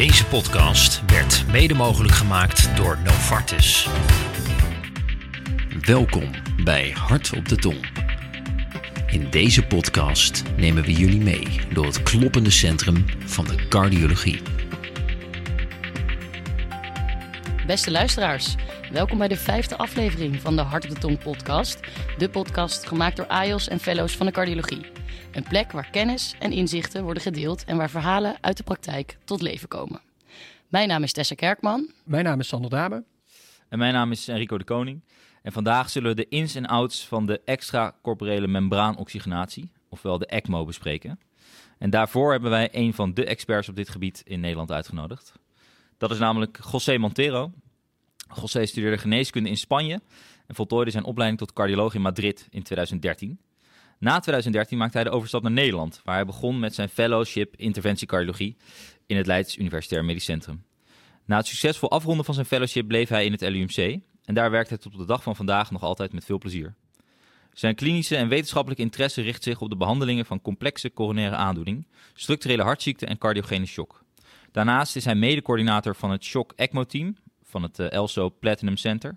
Deze podcast werd mede mogelijk gemaakt door Novartis. Welkom bij Hart op de Tong. In deze podcast nemen we jullie mee door het kloppende centrum van de cardiologie. Beste luisteraars, welkom bij de vijfde aflevering van de Hart op de Tong podcast. De podcast gemaakt door AIOS en fellows van de cardiologie. Een plek waar kennis en inzichten worden gedeeld en waar verhalen uit de praktijk tot leven komen. Mijn naam is Tessa Kerkman. Mijn naam is Sander Dame. En mijn naam is Enrico de Koning. En vandaag zullen we de ins en outs van de extracorporele membraanoxygenatie, ofwel de ECMO, bespreken. En daarvoor hebben wij een van de experts op dit gebied in Nederland uitgenodigd. Dat is namelijk José Montero. José studeerde geneeskunde in Spanje en voltooide zijn opleiding tot cardioloog in Madrid in 2013. Na 2013 maakte hij de overstap naar Nederland, waar hij begon met zijn fellowship interventiecardiologie in het Leids Universitair Medisch Centrum. Na het succesvol afronden van zijn fellowship bleef hij in het LUMC en daar werkt hij tot op de dag van vandaag nog altijd met veel plezier. Zijn klinische en wetenschappelijke interesse richt zich op de behandelingen van complexe coronaire aandoening, structurele hartziekte en cardiogene shock. Daarnaast is hij mede-coördinator van het Shock ECMO-team van het eh, ELSO Platinum Center.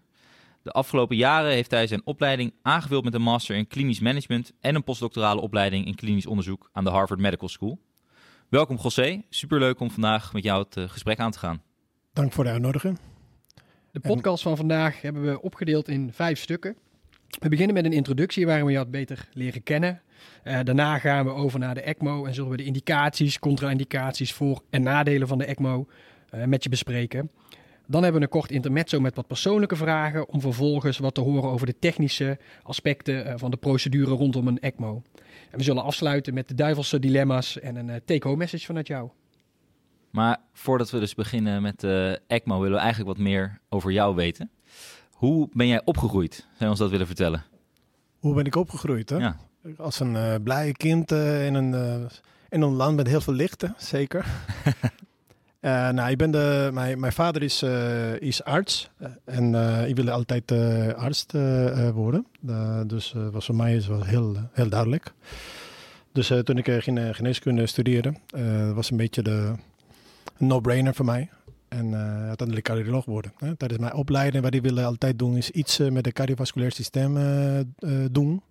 De afgelopen jaren heeft hij zijn opleiding aangevuld met een master in klinisch management en een postdoctorale opleiding in klinisch onderzoek aan de Harvard Medical School. Welkom José, superleuk om vandaag met jou het eh, gesprek aan te gaan. Dank voor de uitnodiging. De podcast van vandaag hebben we opgedeeld in vijf stukken. We beginnen met een introductie waarin we jou beter leren kennen. Uh, daarna gaan we over naar de ECMO en zullen we de indicaties, contra-indicaties, voor- en nadelen van de ECMO uh, met je bespreken. Dan hebben we een kort intermezzo met wat persoonlijke vragen om vervolgens wat te horen over de technische aspecten uh, van de procedure rondom een ECMO. En we zullen afsluiten met de duivelse dilemma's en een take-home message vanuit jou. Maar voordat we dus beginnen met de ECMO willen we eigenlijk wat meer over jou weten. Hoe ben jij opgegroeid? Zou je ons dat willen vertellen? Hoe ben ik opgegroeid? Hè? Ja. Als een uh, blij kind uh, in, een, uh, in een land met heel veel lichten, zeker. nou, ik ben de, mijn, mijn vader is, is arts en ik wilde altijd arts worden. dus was voor mij is wel heel, heel duidelijk. Dus toen ik gene, geneeskunde studeerde, was een beetje de no-brainer voor mij. En uh, uiteindelijk cardioloog worden. Hè. Tijdens mijn opleiding, wat ik wilde altijd doen, is iets met het cardiovasculair systeem uh, doen.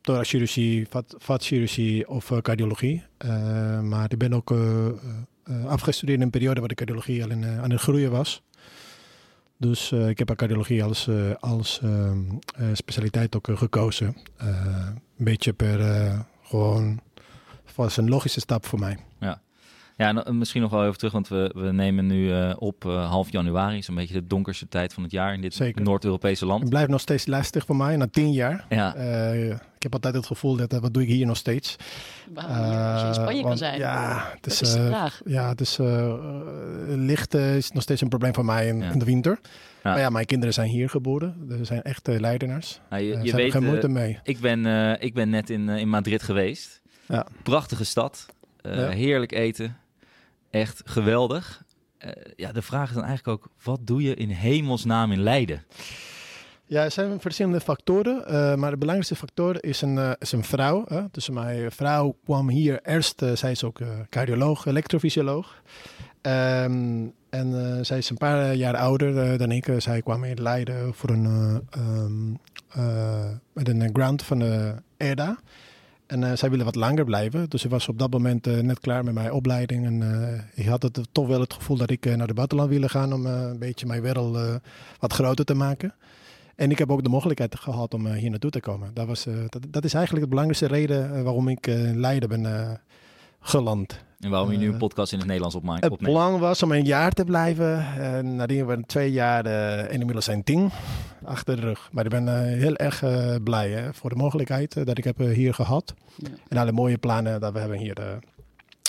Thoraxchirurgie, vat, vatchirurgie of cardiologie. maar ik ben ook afgestudeerd in een periode waar de cardiologie al in, aan het groeien was. Dus ik heb cardiologie als, als specialiteit ook gekozen. een beetje per gewoon, was een logische stap voor mij. Ja. Ja, en misschien nog wel even terug, want we, we nemen nu uh, op uh, half januari, zo'n beetje de donkerste tijd van het jaar in dit Noord-Europese land. Het blijft nog steeds lastig voor mij, na tien jaar. Ja. Uh, ik heb altijd het gevoel dat, wat doe ik hier nog steeds? Waarom als je in Spanje want, kan zijn? Ja, het is, is. Ja, het is, licht is nog steeds een probleem voor mij in, ja. in de winter. Ja. Maar ja, mijn kinderen zijn hier geboren. Ze zijn echte leidenaars. Nou, je, je weet, geen moeite mee. Ik ben, ik ben net in, in Madrid geweest. Ja. Prachtige stad. Heerlijk eten. Echt geweldig. Uh, ja, de vraag is dan eigenlijk ook, wat doe je in hemelsnaam in Leiden? Ja, er zijn verschillende factoren, uh, maar de belangrijkste factor is een, uh, is een vrouw. Hè? Dus mijn vrouw kwam hier eerst, zij is ook cardioloog, elektrofysioloog. Um, en zij is een paar jaar ouder dan ik. zij kwam in Leiden voor een, um, met een grant van de EDA. En uh, zij willen wat langer blijven. Dus ik was op dat moment uh, net klaar met mijn opleiding. En uh, ik had het, toch wel het gevoel dat ik naar de buitenland wilde gaan om een beetje mijn wereld wat groter te maken. En ik heb ook de mogelijkheid gehad om hier naartoe te komen. Dat, was, dat, dat, is eigenlijk de belangrijkste reden waarom ik in Leiden ben geland. En waarom je nu een podcast in het Nederlands opmaakt? Het plan was om een jaar te blijven. En nadien waren twee jaar en inmiddels zijn tien achter de rug. Maar ik ben uh, heel erg uh, blij hè, voor de mogelijkheid uh, dat ik heb hier gehad. Ja. En alle mooie plannen dat we hebben hier.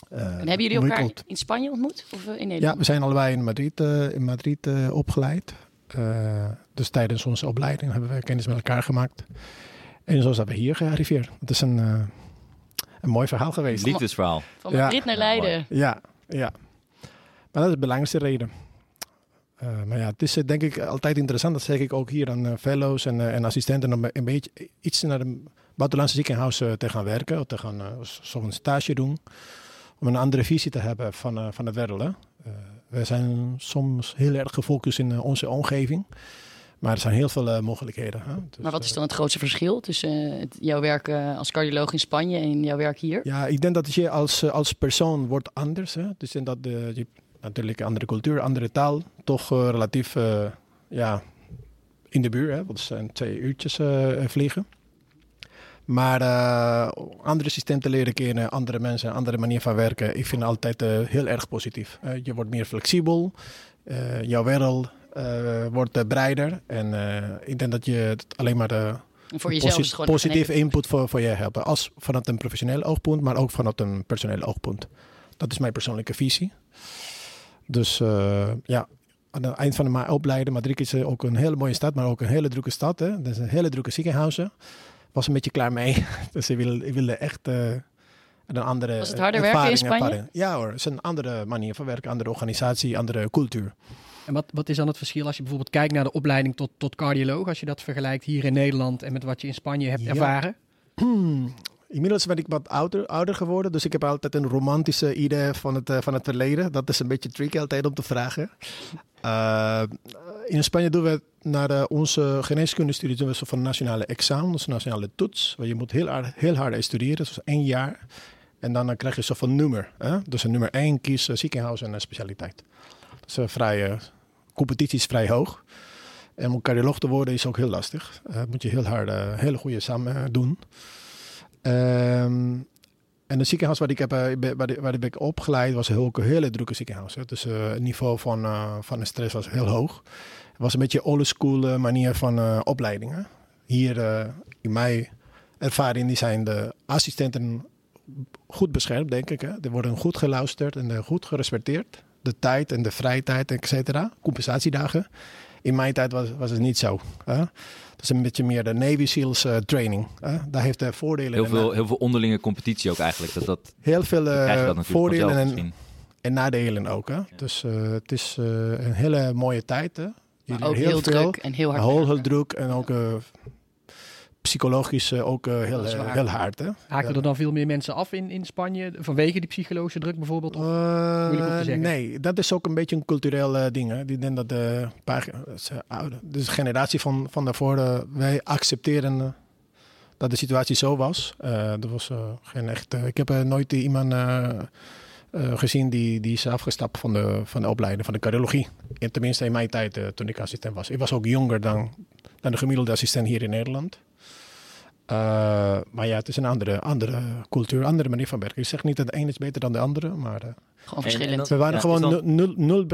en hebben jullie elkaar in Spanje ontmoet of in Nederland? Ja, we zijn allebei in Madrid, in Madrid opgeleid. dus tijdens onze opleiding hebben we kennis met elkaar gemaakt. En zo zijn we hier gearriveerd. Het is een, een mooi verhaal geweest. Liefdesverhaal. Van Madrid ja. naar Leiden. Ja, ja. Maar dat is de belangrijkste reden. Uh, maar ja, het is uh, denk ik altijd interessant, dat zeg ik ook hier aan uh, fellows en, en, assistenten, om een beetje iets naar het buitenlandse ziekenhuis te gaan werken, of te gaan zo'n stage doen. om een andere visie te hebben van, eh, van het wereld. Hè? Eh, we zijn soms heel erg gefocust in eh, onze omgeving. Maar er zijn heel veel eh, mogelijkheden. Hè? Dus, Maar wat is eh, dan het grootste verschil tussen eh, het- jouw werk eh, als cardioloog in Spanje en jouw werk hier? Ja, ik denk dat je als, eh, als persoon wordt anders. Hè? Dus in dat de, je natuurlijk een andere cultuur, andere taal, toch eh, relatief eh, ja, in de buurt. Hè? Want het zijn twee uurtjes eh, vliegen. Maar andere systemen leren kennen, andere mensen, andere manier van werken. Ik vind altijd heel erg positief. Je wordt meer flexibel. jouw wereld wordt breder. En ik denk dat je het alleen maar de posi- een positieve input voor, voor je hebben. Als vanuit een professioneel oogpunt, maar ook vanuit een personeel oogpunt. Dat is mijn persoonlijke visie. Dus eh, ja, aan het eind van mijn opleiding, Madrid is eh, ook een hele mooie stad, maar ook een hele drukke stad. Hè. Er zijn hele drukke ziekenhuizen. Was een beetje klaar mee. dus ik wilde, ik wilde echt eh, een andere Was het harder werken in Spanje? ervaring. Ja hoor, het is een andere manier van werken, andere organisatie, andere cultuur. En wat, wat is dan het verschil als je bijvoorbeeld kijkt naar de opleiding tot, tot cardioloog, als je dat vergelijkt hier in Nederland en met wat je in Spanje hebt Ja. ervaren? Inmiddels ben ik wat ouder, ouder geworden, dus ik heb altijd een romantische idee van het, eh, van het verleden. Dat is een beetje tricky altijd om te vragen. Eh, in Spanje doen we naar de, onze geneeskundestudie doen we zo van nationale examen, dus nationale toets. Waar je moet heel hard, heel hard studeren, dus één jaar. En dan, eh, krijg je zo van nummer. Hè? Dus een nummer één kies eh, ziekenhuis en een specialiteit. Dus uh, vrij, eh, competitie is vrij hoog. En om cardioloog te worden is ook heel lastig. Eh moet je heel hard, eh, hele goede samen eh, doen. Ehm, en het ziekenhuis waar ik, heb, eh, waar, ik- ben opgeleid was een hele drukke ziekenhuis. Dus eh, het niveau van, eh, van de stress was heel hoog. Het was een beetje old school manier van opleiding. Hè. Hier in mijn ervaring die zijn de assistenten goed beschermd, denk ik. Die worden goed geluisterd en goed gerespecteerd. De tijd en de vrije tijd, et cetera. Compensatiedagen. In mijn tijd was, was het niet zo. Hè. Dat is een beetje meer de Navy SEALs eh, training. Hè. Daar heeft de voordelen Heel veel, heel veel onderlinge competitie ook eigenlijk. Dat, dat heel veel eh, dat voordelen en, en nadelen ook. Hè. Dus eh, het is eh, een hele mooie tijd. Hè. Je heel, druk en heel hard. Heel, werken. heel druk en ook eh, psychologisch eh, ook eh, heel, eh, heel hard. Hè. Haken er dan veel meer mensen af in, in Spanje vanwege die psychologische druk bijvoorbeeld? Of- nee, dat is ook een beetje een cultureel ding. Hè. Die denk dat de paar, oude, dus de generatie van, van daarvoor, wij accepteren dat de situatie zo was. Er was geen echt. ik heb nooit iemand gezien die, die is afgestapt van de, van de opleiding, van de cardiologie. En tenminste in mijn tijd, toen ik assistent was. Ik was ook jonger dan, dan de gemiddelde assistent hier in Nederland. Eh, maar ja, het is een andere, andere cultuur, andere manier van werken. Ik zeg niet dat de een is beter dan de andere, maar eh, Gewoon En- en verschillend. we waren Ja, gewoon dan- nul, nul,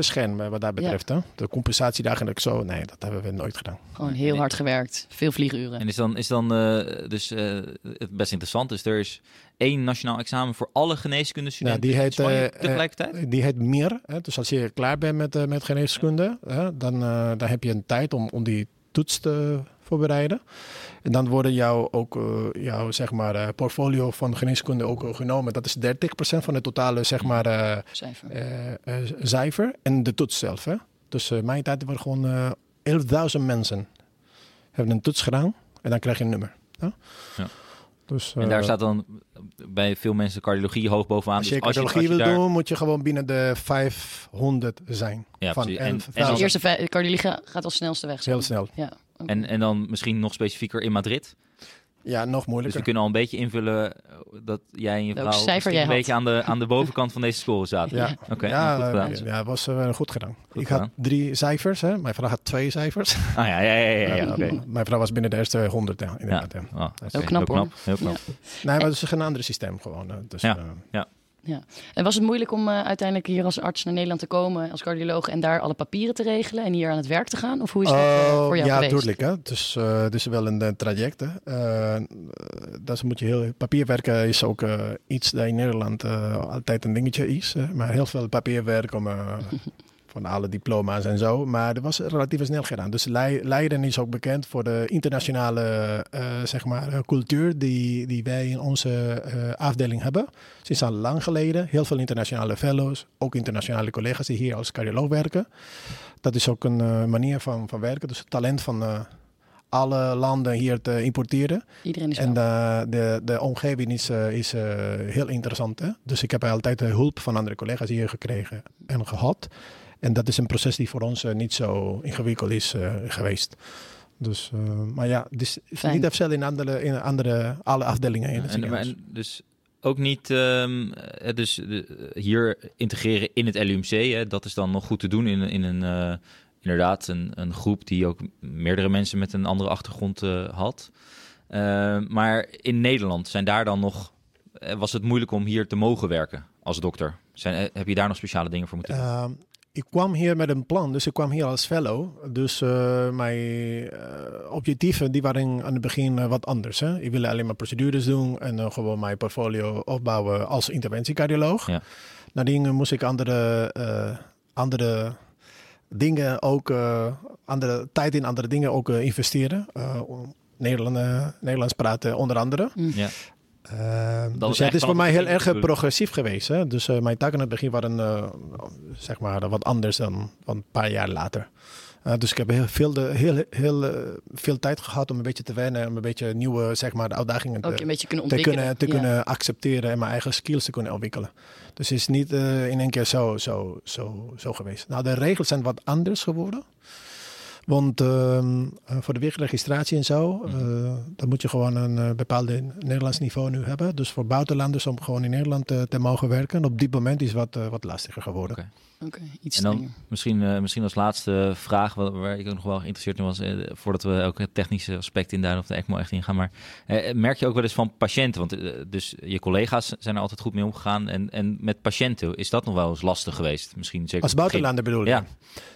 eh, wat dat betreft. Hè? De compensatiedagen en zo, nee, dat hebben we nooit gedaan. Gewoon heel hard gewerkt. Veel vlieguren. En is dan, is dan eh, dus eh, het best interessant. Dus er is één nationaal examen voor alle geneeskundestudenten Ja, die in heet, Spanje tegelijkertijd? Die heet meer. Hè? Dus als je klaar bent met, met geneeskunde, hè, dan, eh, dan heb je een tijd om, om die toets te voorbereiden. En dan worden jouw, ook, eh, jouw zeg maar, eh, portfolio van geneeskunde ook eh, genomen. Dat is 30% van de totale zeg maar, eh, Cijfer. cijfer en de toets zelf. Hè? Dus eh mijn tijd waren gewoon eh 11.000 mensen hebben een toets gedaan en dan krijg je een nummer. Ja. Dus, en daar staat dan bij veel mensen cardiologie hoog bovenaan. als je Dus als je, cardiologie als je wil daar- doen, moet je gewoon binnen de 500 zijn. Ja, van precies. En- en 11.000. De eerste cardiologie gaat als snelste weg. Heel snel. Ja. En, en dan misschien nog specifieker in Madrid. Ja, nog Dus we moeilijker. kunnen al een beetje invullen eh, dat jij en je Welk vrouw jij een had. beetje aan de, aan de bovenkant van deze score zaten. Ja, Oké, ja, goed gedaan. eh, ja, was eh, goed gedaan. Goed ik had drie cijfers. Hè. Mijn vrouw had twee cijfers. Ah ja, ja, ja, ja, ja, oké. Mijn vrouw was binnen de eerste 100. Ja, inderdaad, ja. Ah, oké. Heel knap, hoor. Heel knap. Ja. Nee, maar het is een ander systeem gewoon. Dus, Ja. Eh, En was het moeilijk om eh, uiteindelijk hier als arts naar Nederland te komen, als cardioloog, en daar alle papieren te regelen en hier aan het werk te gaan? Of hoe is dat eh, Oh, voor jou ja, geweest? tuurlijk. Hè. Dus, het is wel een, traject. Hè. Dat moet je heel, papierwerken is ook iets dat in Nederland altijd een dingetje is. hè. Maar heel veel papierwerk om, van alle diploma's en zo. Maar dat was relatief snel gedaan. Dus Lei- Leiden is ook bekend voor de internationale eh, zeg maar, eh, cultuur die, die wij in onze eh, afdeling hebben. Sinds al lang geleden. Heel veel internationale fellows. Ook internationale collega's die hier als cardioloog werken. Dat is ook een manier van, van werken. Dus het talent van alle landen hier te importeren. Iedereen is En de, de, de omgeving is, is heel interessant. Hè? Dus ik heb altijd eh, hulp van andere collega's hier gekregen en gehad. En dat is een proces die voor ons eh, niet zo ingewikkeld is eh, geweest. Dus, eh, maar ja, Fijn. niet hetzelfde in andere, in andere alle afdelingen in het En, en dus ook niet ehm, eh, dus, de- hier integreren in het LUMC. Hè, dat is dan nog goed te doen in, in een, eh, inderdaad een, een groep die ook meerdere mensen met een andere achtergrond eh, had. Eh, maar in Nederland zijn daar dan nog, was het moeilijk om hier te mogen werken als dokter? Zijn, heb je daar nog speciale dingen voor moeten doen? Ik kwam hier met een plan, dus ik kwam hier als fellow. Dus eh, mijn eh, objectieven die waren aan het begin eh, wat anders. Hè? Ik wilde alleen maar procedures doen en gewoon mijn portfolio opbouwen als interventiecardioloog. Ja. Nadien moest ik andere, andere dingen ook, andere tijd in andere dingen ook investeren. Om Nederland, Nederlands praten onder andere. ja. Uh, is dus het is voor mij heel erg ik. progressief geweest. Hè? Dus eh, mijn taken in het begin waren eh, zeg maar wat anders dan, dan een paar jaar later. Eh, dus ik heb heel, veel, de, heel, heel eh, veel tijd gehad om een beetje te wennen. Om een beetje nieuwe zeg maar, uitdagingen te, een beetje kunnen te, ontwikkelen. kunnen, te Ja. kunnen accepteren en mijn eigen skills te kunnen ontwikkelen. Dus het is niet eh, in één keer zo, zo, zo, zo geweest. Nou, de regels zijn wat anders geworden. Want ehm, eh, voor de wegregistratie en zo, eh, dan moet je gewoon een eh, bepaalde Nederlands niveau nu hebben. Dus voor buitenlanders om gewoon in Nederland te mogen werken. Op dit moment is het wat, wat lastiger geworden. Oké. Iets En dan strenger. misschien, eh, misschien als laatste vraag, wa- waar ik ook nog wel geïnteresseerd in was, eh, voordat we ook het technische aspect induiden of de ECMO echt ingaan. Maar eh, merk je ook wel eens van patiënten? Want eh, dus je collega's zijn er altijd goed mee omgegaan. En, en met patiënten, is dat nog wel eens lastig geweest? Misschien zeker Als buitenlander bedoel je? Ja.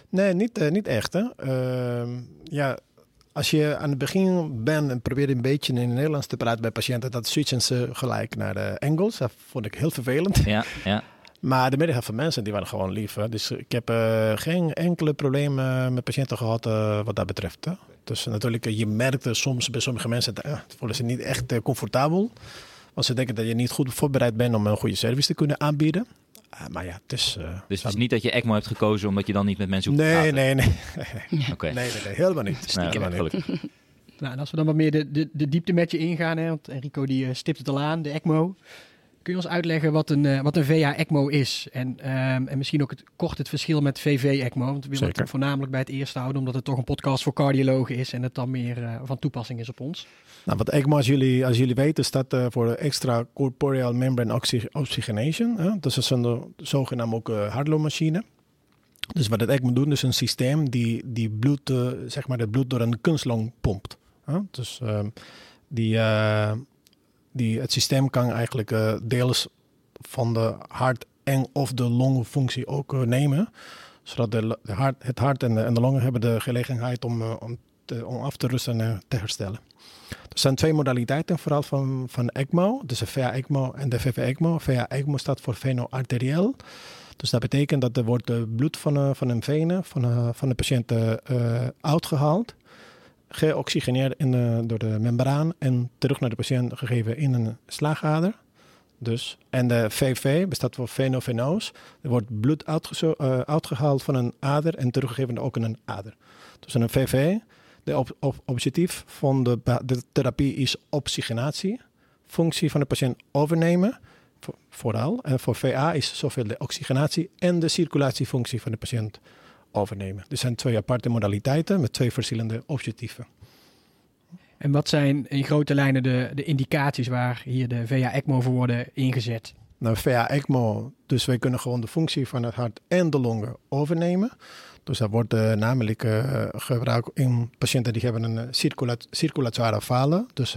Nee, niet, eh, niet echt. Hè. Ehm, ja, als je aan het begin bent en probeert een beetje in het Nederlands te praten bij patiënten, dan switchen ze gelijk naar de Engels. Dat vond ik heel vervelend. Ja, ja. Maar de meerderheid van mensen die waren gewoon lief. Hè. Dus ik heb eh, geen enkele probleem eh, met patiënten gehad eh, wat dat betreft. Hè. Dus natuurlijk, je merkte soms bij sommige mensen, dat, eh, voelen ze niet echt comfortabel. Want ze denken dat je niet goed voorbereid bent om een goede service te kunnen aanbieden. Ah, maar ja, het is... eh, Dus het is niet dat je ECMO hebt gekozen omdat je dan niet met mensen hoeft te Nee, praten? nee, nee. Oké. Nee, nee, nee, helemaal niet. Nou, Helemaal niet. Nou, en als we dan wat meer de, de, de diepte met je ingaan, hè, want Enrico die stipt het al aan, de ECMO. Kun je ons uitleggen wat een, eh, wat een VA-ECMO is? En, ehm, en misschien ook het, kort het verschil met VV-ECMO. Want we willen Zeker. het voornamelijk bij het eerste houden, omdat het toch een podcast voor cardiologen is en het dan meer eh, van toepassing is op ons. Nou, wat ECMO, als jullie, als jullie weten, staat eh, voor extra corporeal membrane oxy- oxygenation. Hè? Dat is een zogenaamde ook uh, hartloopmachine. Dus wat het ECMO doet, is een systeem die, die bloed, eh, zeg maar het bloed door een kunstlong pompt. Hè? Dus ehm, die, eh, die, het systeem kan eigenlijk eh, deels van de hart en of de longfunctie ook eh, nemen. Zodat de, hart, het hart en de, en de longen hebben de gelegenheid om, eh, om, af te rusten en te herstellen. Er zijn twee modaliteiten vooral van, van ECMO. Dus de VA-ECMO en de VV-ECMO. VA-ECMO staat voor veno-arterieel. Dus dat betekent dat er wordt bloed van, van een vene van, van de patiënt uitgehaald. Geoxygeneerd in door de membraan en terug naar de patiënt gegeven in een slagader. Dus, en de VV bestaat voor venovenoos. Er wordt bloed uitge uitgehaald van een ader en teruggegeven ook in een ader. Dus een VV, de objectief van de, de, therapie is oxygenatie. Functie van de patiënt overnemen, voor, vooral. En voor VA is zoveel de oxygenatie en de circulatiefunctie van de patiënt overnemen. Er zijn twee aparte modaliteiten met twee verschillende objectieven. En wat zijn in grote lijnen de, de indicaties waar hier de VA-ECMO voor worden ingezet? Nou, VA-ECMO, dus wij kunnen gewoon de functie van het hart en de longen overnemen. Dus dat wordt uh, namelijk uh, gebruikt in patiënten die hebben een circulat circulatoire falen, dus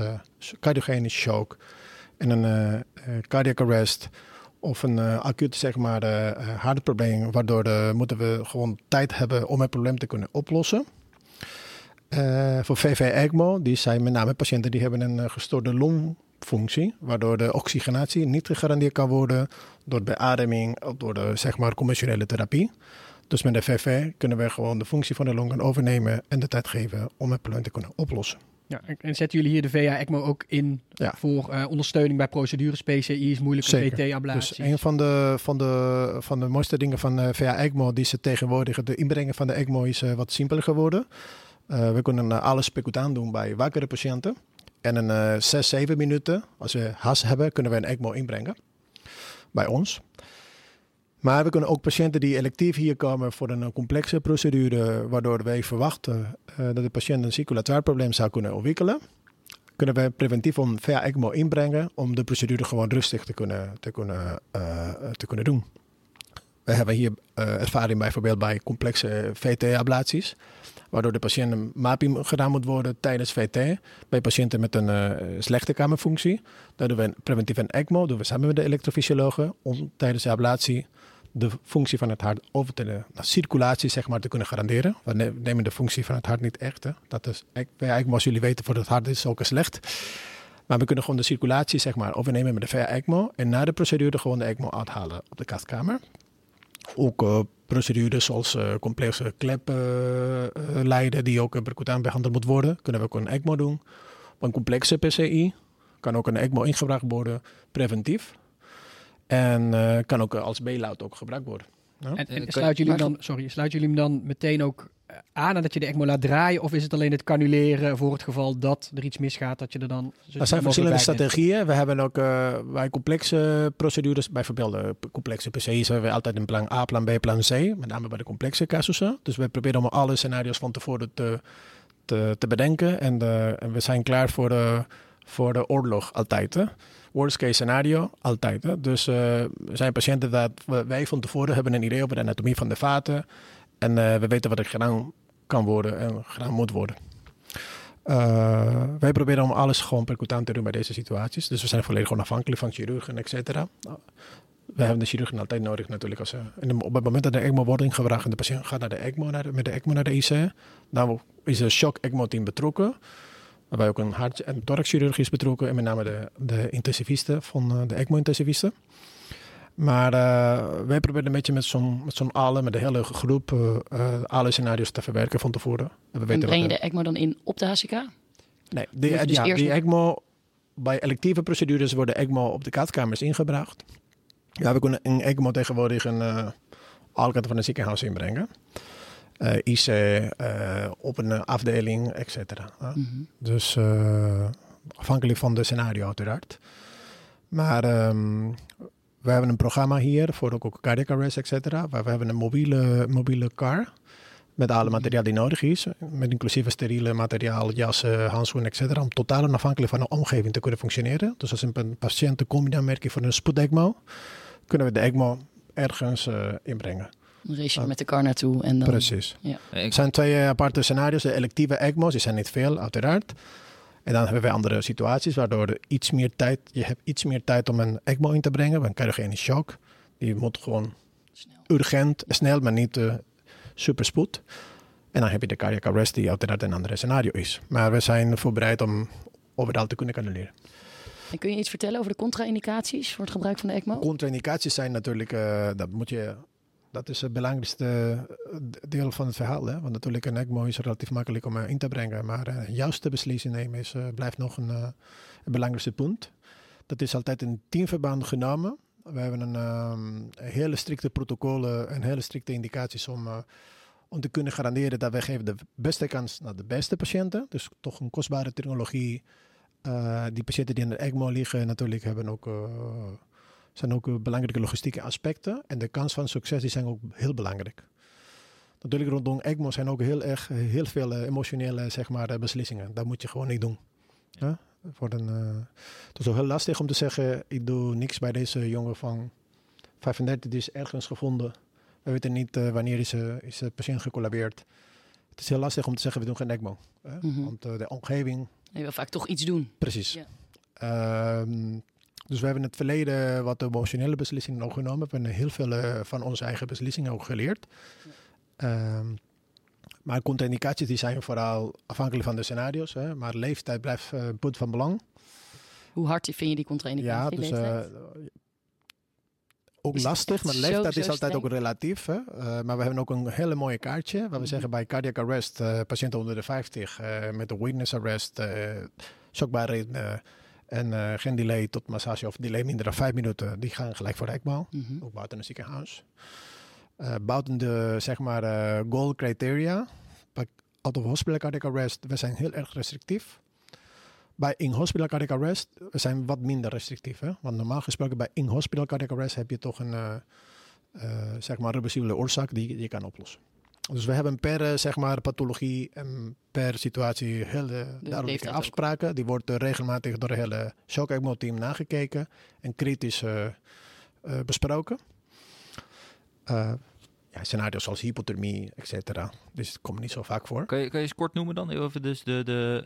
cardiogene shock en een cardiac arrest of een acuut zeg maar hartprobleem, waardoor de, moeten we gewoon tijd hebben om het probleem te kunnen oplossen. Uh, voor VV-ECMO, die zijn met name patiënten die hebben een gestoorde longfunctie, waardoor de oxygenatie niet gegarandeerd kan worden door de beademing of door de zeg maar conventionele therapie. Dus met de VV kunnen we gewoon de functie van de longen overnemen en de tijd geven om het probleem te kunnen oplossen. Ja, en zetten jullie hier de VA-ECMO ook in ja. voor uh, ondersteuning bij procedures, PCI's, moeilijke PT-ablaties? Dus een van de, van, de, van de mooiste dingen van uh, VA-ECMO die ze tegenwoordig, de inbrengen van de ECMO is uh, wat simpeler geworden. Eh, we kunnen alles percutaan doen bij wakkere patiënten. En in uh, 6, 7 minuten, als we haast hebben, kunnen we een ECMO inbrengen bij ons. Maar we kunnen ook patiënten die electief hier komen voor een complexe procedure, waardoor wij verwachten dat de patiënt een circulatoire probleem zou kunnen ontwikkelen, kunnen we preventief een via ECMO inbrengen om de procedure gewoon rustig te kunnen, te kunnen, te kunnen doen. We hebben hier ervaring bijvoorbeeld bij complexe VT-ablaties waardoor de patiënt een MAPI gedaan moet worden tijdens VT. Bij patiënten met een slechte kamerfunctie. Dan doen we preventief een ECMO, doen we samen met de elektrofysiologen, om tijdens de ablatie de functie van het hart over te de circulatie zeg maar, te kunnen garanderen. We nemen de functie van het hart niet echt. Dat is, ECMO, als jullie weten, voor het hart is ook slecht. Maar we kunnen gewoon de circulatie zeg maar, overnemen met de VA ECMO. En na de procedure gewoon de ECMO uithalen op de kastkamer. Ook uh, procedures zoals uh, complexe klepleiden, uh, die ook percutaan behandeld moet worden, kunnen we ook een ECMO doen. Op een complexe PCI kan ook een ECMO ingebracht worden, preventief. En kan ook als bailout ook gebruikt worden. Ja? En, en sluit jullie dan, sorry, sluit jullie hem dan meteen ook aan nadat je de ECMO laat draaien? Of is het alleen het canuleren voor het geval dat er iets misgaat, dat je er dan... Er zijn verschillende strategieën. We hebben ook uh, bij complexe procedures, bijvoorbeeld de complexe PC's, hebben we altijd een plan A, plan B, plan C. Met name bij de complexe casussen. Dus we proberen om alle scenario's van tevoren te, te, te bedenken. En, de, en, we zijn klaar voor de, voor de oorlog altijd. Hè? Worst case scenario, altijd. Dus er zijn patiënten dat wij van tevoren hebben een idee over de anatomie van de vaten. En uh, we weten wat er gedaan kan worden en gedaan moet worden. Uh, wij proberen om alles gewoon percutant te doen bij deze situaties. Dus we zijn volledig afhankelijk van chirurgen, et cetera. We hebben de chirurgen altijd nodig natuurlijk. Als, op het moment dat de ECMO wordt ingebracht en de patiënt gaat naar de ECMO, naar de, met de ECMO naar de IC, dan is een shock ECMO-team betrokken. Waarbij ook een hart- en thoraxchirurg is betrokken en met name de, de intensivisten van de ECMO-intensivisten. Maar uh, wij proberen een beetje met zo'n zo'n alle, met de hele groep, uh, alle scenario's te verwerken van tevoren. En, we en breng je de ECMO dan in op de HCK? Nee, die, dus ja, die ECMO, bij electieve procedures worden ECMO op de kaartkamers ingebracht. Ja, we kunnen een ECMO tegenwoordig een uh, alle kanten van een ziekenhuis inbrengen. Uh, IC, uh, op een afdeling, et cetera. Mm -hmm. Dus afhankelijk van de scenario uiteraard. Maar um, we hebben een programma hier voor ook cardiac arrest, et cetera. Waar we hebben een mobiele, mobiele car met alle materiaal die nodig is. Met inclusief steriele materiaal, jassen, handschoenen, et cetera. Om totaal onafhankelijk van de omgeving te kunnen functioneren. Dus als een patiënt een combinamerking voor een spoed-ECMO, kunnen we de ECMO ergens uh, inbrengen. Dan race je met de car naartoe en dan... Precies. Ja. Er zijn twee aparte scenario's. De electieve ECMO's, die zijn niet veel, uiteraard. En dan hebben we andere situaties waardoor er iets meer tijd, je hebt iets meer tijd om een ECMO in te brengen. Dan krijg je geen shock. Die moet gewoon snel. urgent, snel, maar niet uh, superspoed. En dan heb je de cardiac arrest die uiteraard een andere scenario is. Maar we zijn voorbereid om overal te kunnen kanaleren. En kun je iets vertellen over de contra-indicaties voor het gebruik van de ECMO? Contra-indicaties zijn natuurlijk, uh, dat moet je dat is het belangrijkste eh, deel van het verhaal. Hè? Want natuurlijk een ECMO is relatief makkelijk om in te brengen. Maar uh, juiste beslissing nemen is, blijft nog een, een, belangrijkste punt. Dat is altijd in teamverband genomen. We hebben een, hele strikte protocollen en hele strikte indicaties om, om te kunnen garanderen dat wij geven de beste kans naar de beste patiënten. Dus toch een kostbare technologie. die patiënten die in de ECMO liggen natuurlijk hebben ook zijn ook eh, belangrijke logistieke aspecten. En de kans van succes die zijn ook heel belangrijk. Natuurlijk rondom ECMO zijn ook heel erg eh, heel veel eh, emotionele zeg maar, beslissingen. Dat moet je gewoon niet doen. Ja? Voor een, uh, het is ook heel lastig om te zeggen, ik doe niks bij deze jongen van 35, die is ergens gevonden. We weten niet uh, wanneer is, uh, is de patiënt gecollabeerd. Het is heel lastig om te zeggen, we doen geen ECMO. Mm -hmm. Want de omgeving... Je wil vaak toch iets doen. Precies. Ja. Ehm, dus we hebben in het verleden wat emotionele beslissingen ook genomen. We hebben heel veel uh, van onze eigen beslissingen ook geleerd. Ja. Um, maar contra-indicaties die zijn vooral afhankelijk van de scenario's. Hè. Maar leeftijd blijft uh, een punt van belang. Hoe hard vind je die contra-indicatie? Ja, dus, uh, ook is lastig, maar leeftijd zo, is altijd ook relatief. Hè? Uh, maar we hebben ook een hele mooie kaartje. Waar we mm -hmm. zeggen bij cardiac arrest, uh, patiënten onder de 50 uh, met de witness arrest, shockbaarheid en uh, geen delay tot massage of delay minder dan vijf minuten, die gaan gelijk voor mm -hmm. ook buiten een ziekenhuis. Uh, buiten de zeg maar uh, goal criteria, out-of-hospital cardiac arrest, we zijn heel erg restrictief. Bij in-hospital cardiac arrest, we zijn wat minder restrictief. Hè? Want normaal gesproken bij in-hospital cardiac arrest heb je toch een, zeg maar, reversibele oorzaak die je kan oplossen. Dus we hebben per uh, zeg maar, pathologie en per situatie hele duidelijke afspraken. Die worden regelmatig door het hele shock ECMO team nagekeken en kritisch besproken. Ja, scenario's zoals hypothermie, et cetera. Dus het komt niet zo vaak voor. Kan je, kan je eens kort noemen dan? Even dus de, de,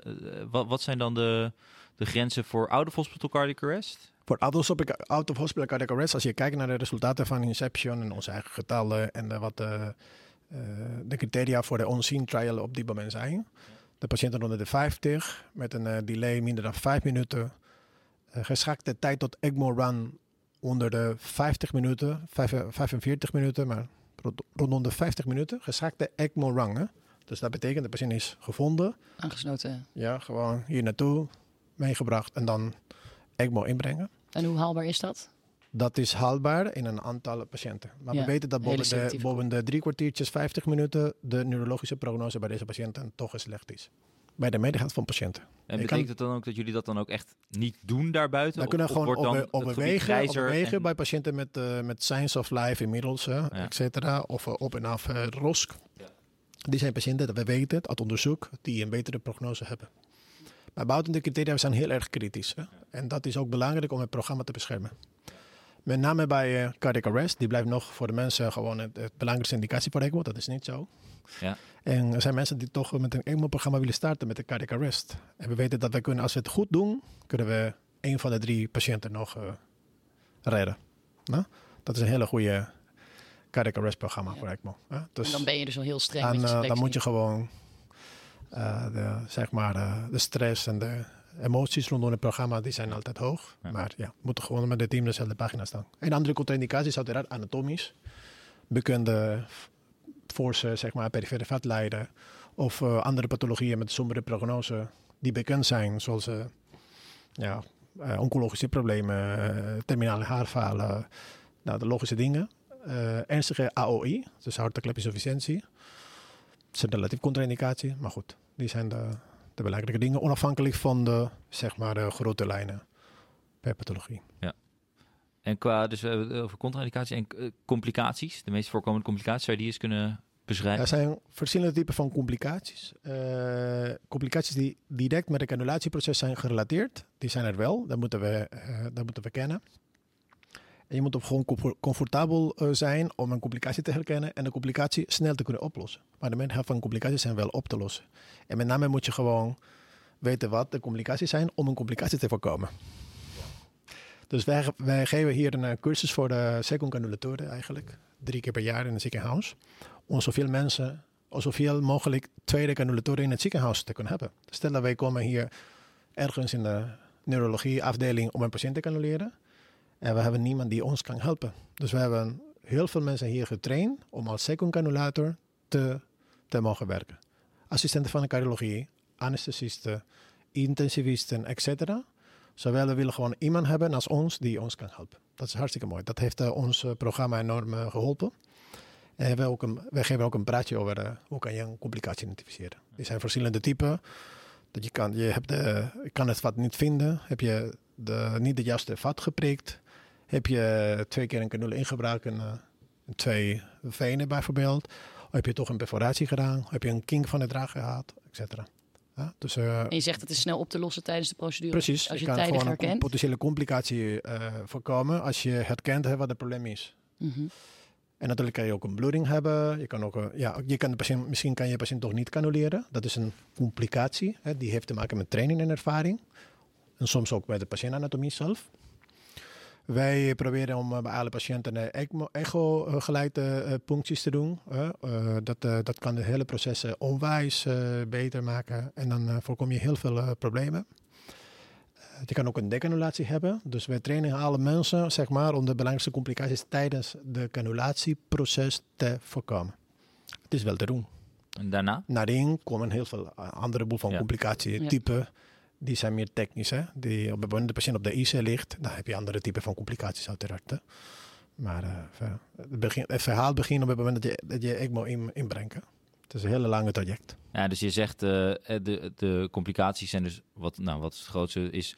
wat, wat zijn dan de, de grenzen voor out-of-hospital cardiac arrest? Voor out-of-hospital cardiac arrest, als je kijkt naar de resultaten van Inception en onze eigen getallen en de, wat de, uh, de criteria voor de on-scene trial op dit moment zijn. De patiënten onder de 50 met een uh, delay minder dan 5 minuten. Uh, geschakte tijd tot ECMO run onder de 50 minuten, 45 minuten, maar rondom de 50 minuten geschakte ECMO rangen. Dus dat betekent de patiënt is gevonden. Aangesloten. Ja, gewoon hier naartoe meegebracht en dan ECMO inbrengen. En hoe haalbaar is dat? Dat is haalbaar in een aantal patiënten. Maar we weten dat boven de, boven de drie kwartiertjes, 50 minuten, de neurologische prognose bij deze patiënten toch slecht is. Bij de medegaat van patiënten. En betekent het dan ook dat jullie dat dan ook echt niet doen daarbuiten? We kunnen of, gewoon op, overwegen, overwegen en... bij patiënten met, uh, met signs of life inmiddels, uh, ja. et cetera. Of uh, op en af ROSC. Ja. Die zijn patiënten, dat we weten het uit onderzoek, die een betere prognose hebben. Maar buiten de criteria zijn heel erg kritisch. Hè? En dat is ook belangrijk om het programma te beschermen. Met name bij uh, cardiac arrest, die blijft nog voor de mensen gewoon het, het belangrijkste indicatie voor ECMO. Dat is niet zo. Ja. En er zijn mensen die toch met een ECMO-programma willen starten met een cardiac arrest. En we weten dat we kunnen, als we het goed doen, kunnen we een van de drie patiënten nog uh, redden. Nou, dat is een hele goede cardiac arrest programma ja. voor ECMO. Hè? Dus en dan ben je dus al heel streng je uh, Dan moet je gewoon de, zeg maar, de stress en de emoties rondom het programma die zijn altijd hoog. Ja. Maar ja, we moeten gewoon met het team dezelfde pagina staan. En andere contraindicaties uiteraard anatomisch. Bekende forse, zeg maar, perifere vatlijden. Of uh, andere pathologieën met sombere prognose die bekend zijn. Zoals uh, ja, uh, oncologische problemen, terminale haarfalen. Nou, de logische dingen. ernstige AOI, dus hartklep-insufficiëntie. Dat is een relatief contraindicatie, maar goed, die zijn de, de belangrijke dingen, onafhankelijk van de, zeg maar, de grote lijnen per pathologie. Ja. En qua, dus we hebben het over contraindicaties en uh, complicaties, de meest voorkomende complicaties, zou je die eens kunnen beschrijven? Er zijn verschillende typen van complicaties. Uh, complicaties die direct met het canulatieproces zijn gerelateerd, die zijn er wel, dat moeten we, uh, dat moeten we kennen. Je moet ook gewoon comfortabel uh, zijn om een complicatie te herkennen en de complicatie snel te kunnen oplossen. Maar de meeste van complicaties zijn wel op te lossen. En met name moet je gewoon weten wat de complicaties zijn om een complicatie te voorkomen. Dus wij, geven hier een cursus voor de secundcanulatoren eigenlijk. Drie keer per jaar in het ziekenhuis. Om zoveel mensen, of zoveel mogelijk tweede canulatoren in het ziekenhuis te kunnen hebben. Stel dat wij komen hier ergens in de neurologie afdeling om een patiënt te canuleren. En we hebben niemand die ons kan helpen. Dus we hebben heel veel mensen hier getraind om als secundcanulator te, te mogen werken. Assistenten van de cardiologie, anesthesisten, intensivisten, etc. Zowel we willen gewoon iemand hebben als ons die ons kan helpen. Dat is hartstikke mooi. Dat heeft uh, ons uh, programma enorm uh, geholpen. En we, we geven ook een praatje over hoe kan je een complicatie identificeren. Er zijn verschillende typen. Dat je, kan, je hebt de, kan het vat niet vinden. Heb je de, niet de juiste vat geprikt heb je twee keer een kanule ingebruikt en uh, twee venen bijvoorbeeld. Of heb je toch een perforatie gedaan? Heb je een kink van het draag gehad? Etcetera. Ja, dus, uh, en je zegt het is snel op te lossen tijdens de procedure. Precies. Als je, je kan gewoon herkent. een potentiële complicatie voorkomen als je herkent hè, wat het probleem is. Mm -hmm. En natuurlijk kan je ook een bloeding hebben. Je kan ook, ja, je kan de patiënt, misschien kan je patiënt toch niet canuleren. Dat is een complicatie. Hè, die heeft te maken met training en ervaring. En soms ook bij de patiëntanatomie zelf. Wij proberen om eh, bij alle patiënten echo-geleide eh, puncties te doen. dat, dat kan de hele processen onwijs beter maken en dan voorkom je heel veel problemen. Je kan ook een decanulatie hebben. Dus wij trainen alle mensen zeg maar, om de belangrijkste complicaties tijdens de canulatieproces te voorkomen. Het is wel te doen. En daarna? Nadien komen heel veel andere boel van ja. complicatietypen. Ja die zijn meer technisch. Hè? Die, op de patiënt op de IC ligt, dan heb je andere typen van complicaties uiteraard. Hè? Maar uh, het, begin, het, verhaal begint op het moment dat je, dat je ECMO in. Het is een hele lange traject. Ja, dus je zegt uh, de, de complicaties zijn dus wat, nou, wat het grootste is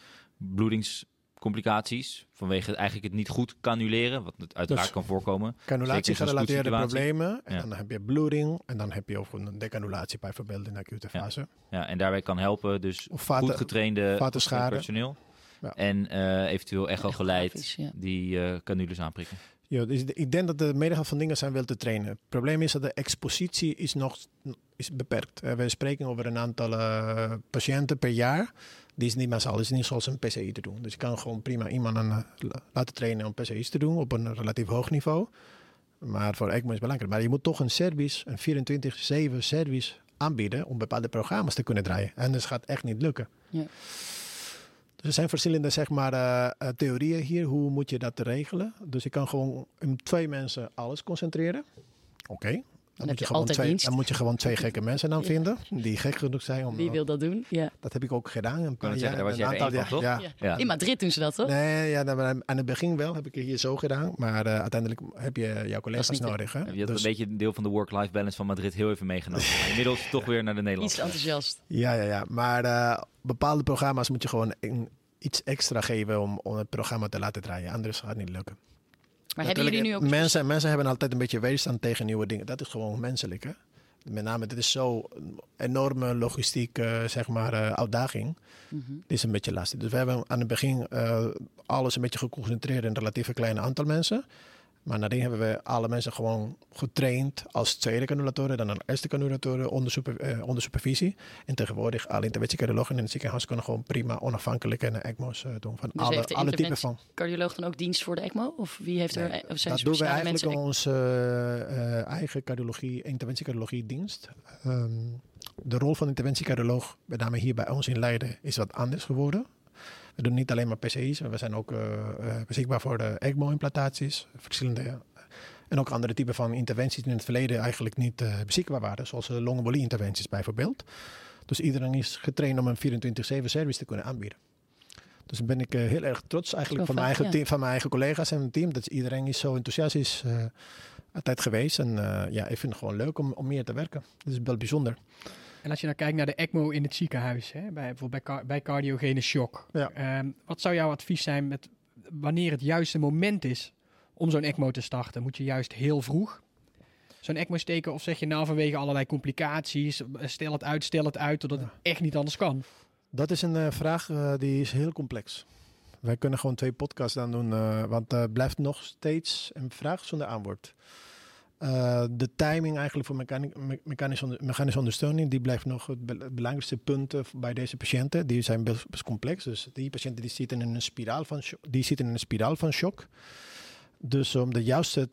bloedingscomplicaties vanwege eigenlijk het niet goed canuleren, wat het uiteraard Dus kan voorkomen. Canulatie-gerelateerde spoedsituatie. problemen. En Ja. dan heb je bloeding. En dan heb je ook een decanulatie bijvoorbeeld in de acute Ja. fase. Ja, en daarbij kan helpen dus Of vaten- goed getrainde personeel Ja. en eh, eventueel echo geleid die eh canules aanprikken. Ja, dus ik denk dat de medegaan van dingen zijn wel te trainen. Het probleem is dat de expositie is nog is beperkt. Eh, we spreken over een aantal patiënten per jaar. Die is niet massaal. Het is niet zoals een PCI te doen. Dus je kan gewoon prima iemand aan, eh, la- laten trainen om PCI's te doen op een relatief hoog niveau. Maar voor ECMO is het belangrijk. Maar je moet toch een service, een 24-7 service aanbieden om bepaalde programma's te kunnen draaien. En dat gaat echt niet lukken. Ja. Dus er zijn verschillende zeg maar, eh, eh, theorieën hier. Hoe moet je dat regelen? Dus je kan gewoon in twee mensen alles concentreren. Oké. Dan, moet je altijd twee, dienst. dan moet je gewoon twee gekke mensen dan vinden. Die gek genoeg zijn om... Wie wil dat doen? Ja. Dat heb ik ook gedaan. Een paar jaar, een aantal toch? Ja. In Madrid doen ze dat, toch? Nee, ja, nou, aan het begin wel heb ik het hier zo gedaan. Maar eh, uiteindelijk heb je jouw collega's nodig. Hè? Je had Dus- een beetje een deel van de work-life balance van Madrid heel even meegenomen. Maar inmiddels toch weer naar de Iets Nederlandse. enthousiast. Ja, ja, ja. Maar eh, bepaalde programma's moet je gewoon iets extra geven om, om het programma te laten draaien. Anders gaat het niet lukken. Maar hebben jullie nu ook... mensen, mensen hebben altijd een beetje weerstand tegen nieuwe dingen. Dat is gewoon menselijk. Hè? Met name, dit is zo'n enorme logistieke zeg maar, eh, uitdaging. Mhm. Dit is een beetje lastig. Dus we hebben aan het begin eh, alles een beetje geconcentreerd in een relatief klein aantal mensen. Maar nadien hebben we alle mensen gewoon getraind als tweede canulatoren, dan een eerste canulatoren onder, super, eh, onder supervisie. En tegenwoordig alle interventiecardiologen in het ziekenhuis kunnen gewoon prima onafhankelijk en ECMO's eh, doen. Van Dus alle, heeft de alle typen van. cardioloog dan ook dienst voor de ECMO? Of wie heeft er... Nee, of zijn dat doen eigenlijk onze eh, eigen cardiologie, interventiecardiologie dienst. Ehm, de rol van interventiecardioloog, met name hier bij ons in Leiden, is wat anders geworden. We doen niet alleen maar PCI's, maar we zijn ook eh, eh, beschikbaar voor de ECMO-implantaties. Verschillende, eh, en ook andere typen van interventies die in het verleden eigenlijk niet beschikbaar waren. Zoals uh, longembolie-interventies bijvoorbeeld. Dus iedereen is getraind om een 24-7 service te kunnen aanbieden. Dus daar ben ik heel erg trots eigenlijk van mijn, eigen ja. team, van mijn eigen collega's en het team. Dat iedereen is zo enthousiast is altijd geweest. En ja, ik vind het gewoon leuk om, om meer te werken. Dat is wel bijzonder. En als je nou kijkt naar de ECMO in het ziekenhuis, hè, bij, bijvoorbeeld bij, bij cardiogene shock. Ja. Ehm, wat zou jouw advies zijn met wanneer het juiste moment is om zo'n ECMO te starten? Moet je juist heel vroeg zo'n ECMO steken of zeg je nou vanwege allerlei complicaties, stel het uit, stel het uit, totdat het echt niet anders kan? Dat is een eh, vraag eh, die is heel complex. Wij kunnen gewoon twee podcasts dan doen, eh, want het blijft nog steeds een vraag zonder antwoord. Eh, de timing eigenlijk voor mechani- me- mechanische, mechanische ondersteuning, die blijft nog het be- belangrijkste punt bij deze patiënten. Die zijn best, complex. Dus die patiënten die zitten in een spiraal van, die zitten in een spiraal van shock. Dus om de juiste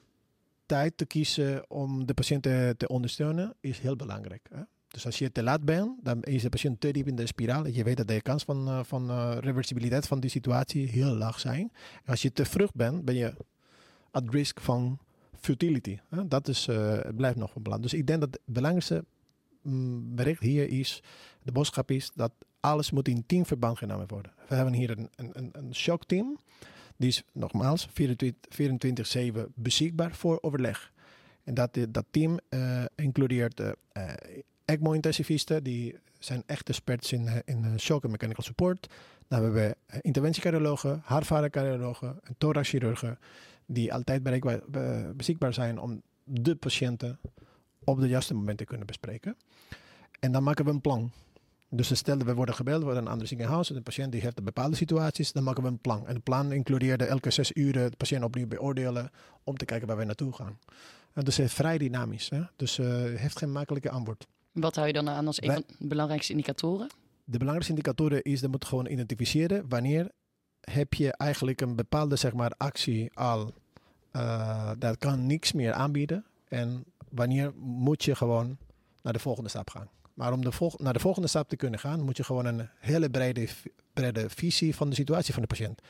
tijd te kiezen om de patiënt te, te ondersteunen, is heel belangrijk. Hè? Dus als je te laat bent, dan is de patiënt te diep in de spiraal. Je weet dat de kans van, eh, van eh, reversibiliteit van die situatie heel laag zijn. En als je te vroeg bent, ben je at risk van futility. Dat is, eh, blijft nog wel belangrijk. Dus ik denk dat het belangrijkste mm, bericht hier is, de boodschap is dat alles moet in teamverband genomen worden. We hebben hier een, een, een, shockteam. Die is nogmaals 24 24-7 beschikbaar voor overleg. En dat, dat team eh, includeert eh, eh, ECMO-intensivisten, die zijn echt experts in, eh, in eh, shock en mechanical support. Dan hebben we eh, interventiecardiologen, hartvadercardiologen en thoraxchirurgen, die altijd bereikbaar, be- beschikbaar zijn om de patiënten op de juiste moment te kunnen bespreken. En dan maken we een plan. Dus stel dat we worden gebeld door een ander ziekenhuis en de patiënt die heeft een bepaalde situaties, dan maken we een plan. En het plan includeerde elke zes uren de patiënt opnieuw beoordelen om te kijken waar we naartoe gaan. En dus het is vrij dynamisch. Hè? Dus eh heeft geen makkelijke antwoord. Wat hou je dan aan als een van de belangrijkste indicatoren? De belangrijkste indicatoren is dat moet gewoon identificeren wanneer heb je eigenlijk een bepaalde zeg maar, actie al, eh, dat kan niks meer aanbieden. En wanneer moet je gewoon naar de volgende stap gaan. Maar om de volg- naar de volgende stap te kunnen gaan, moet je gewoon een hele brede, brede visie van de situatie van de patiënt.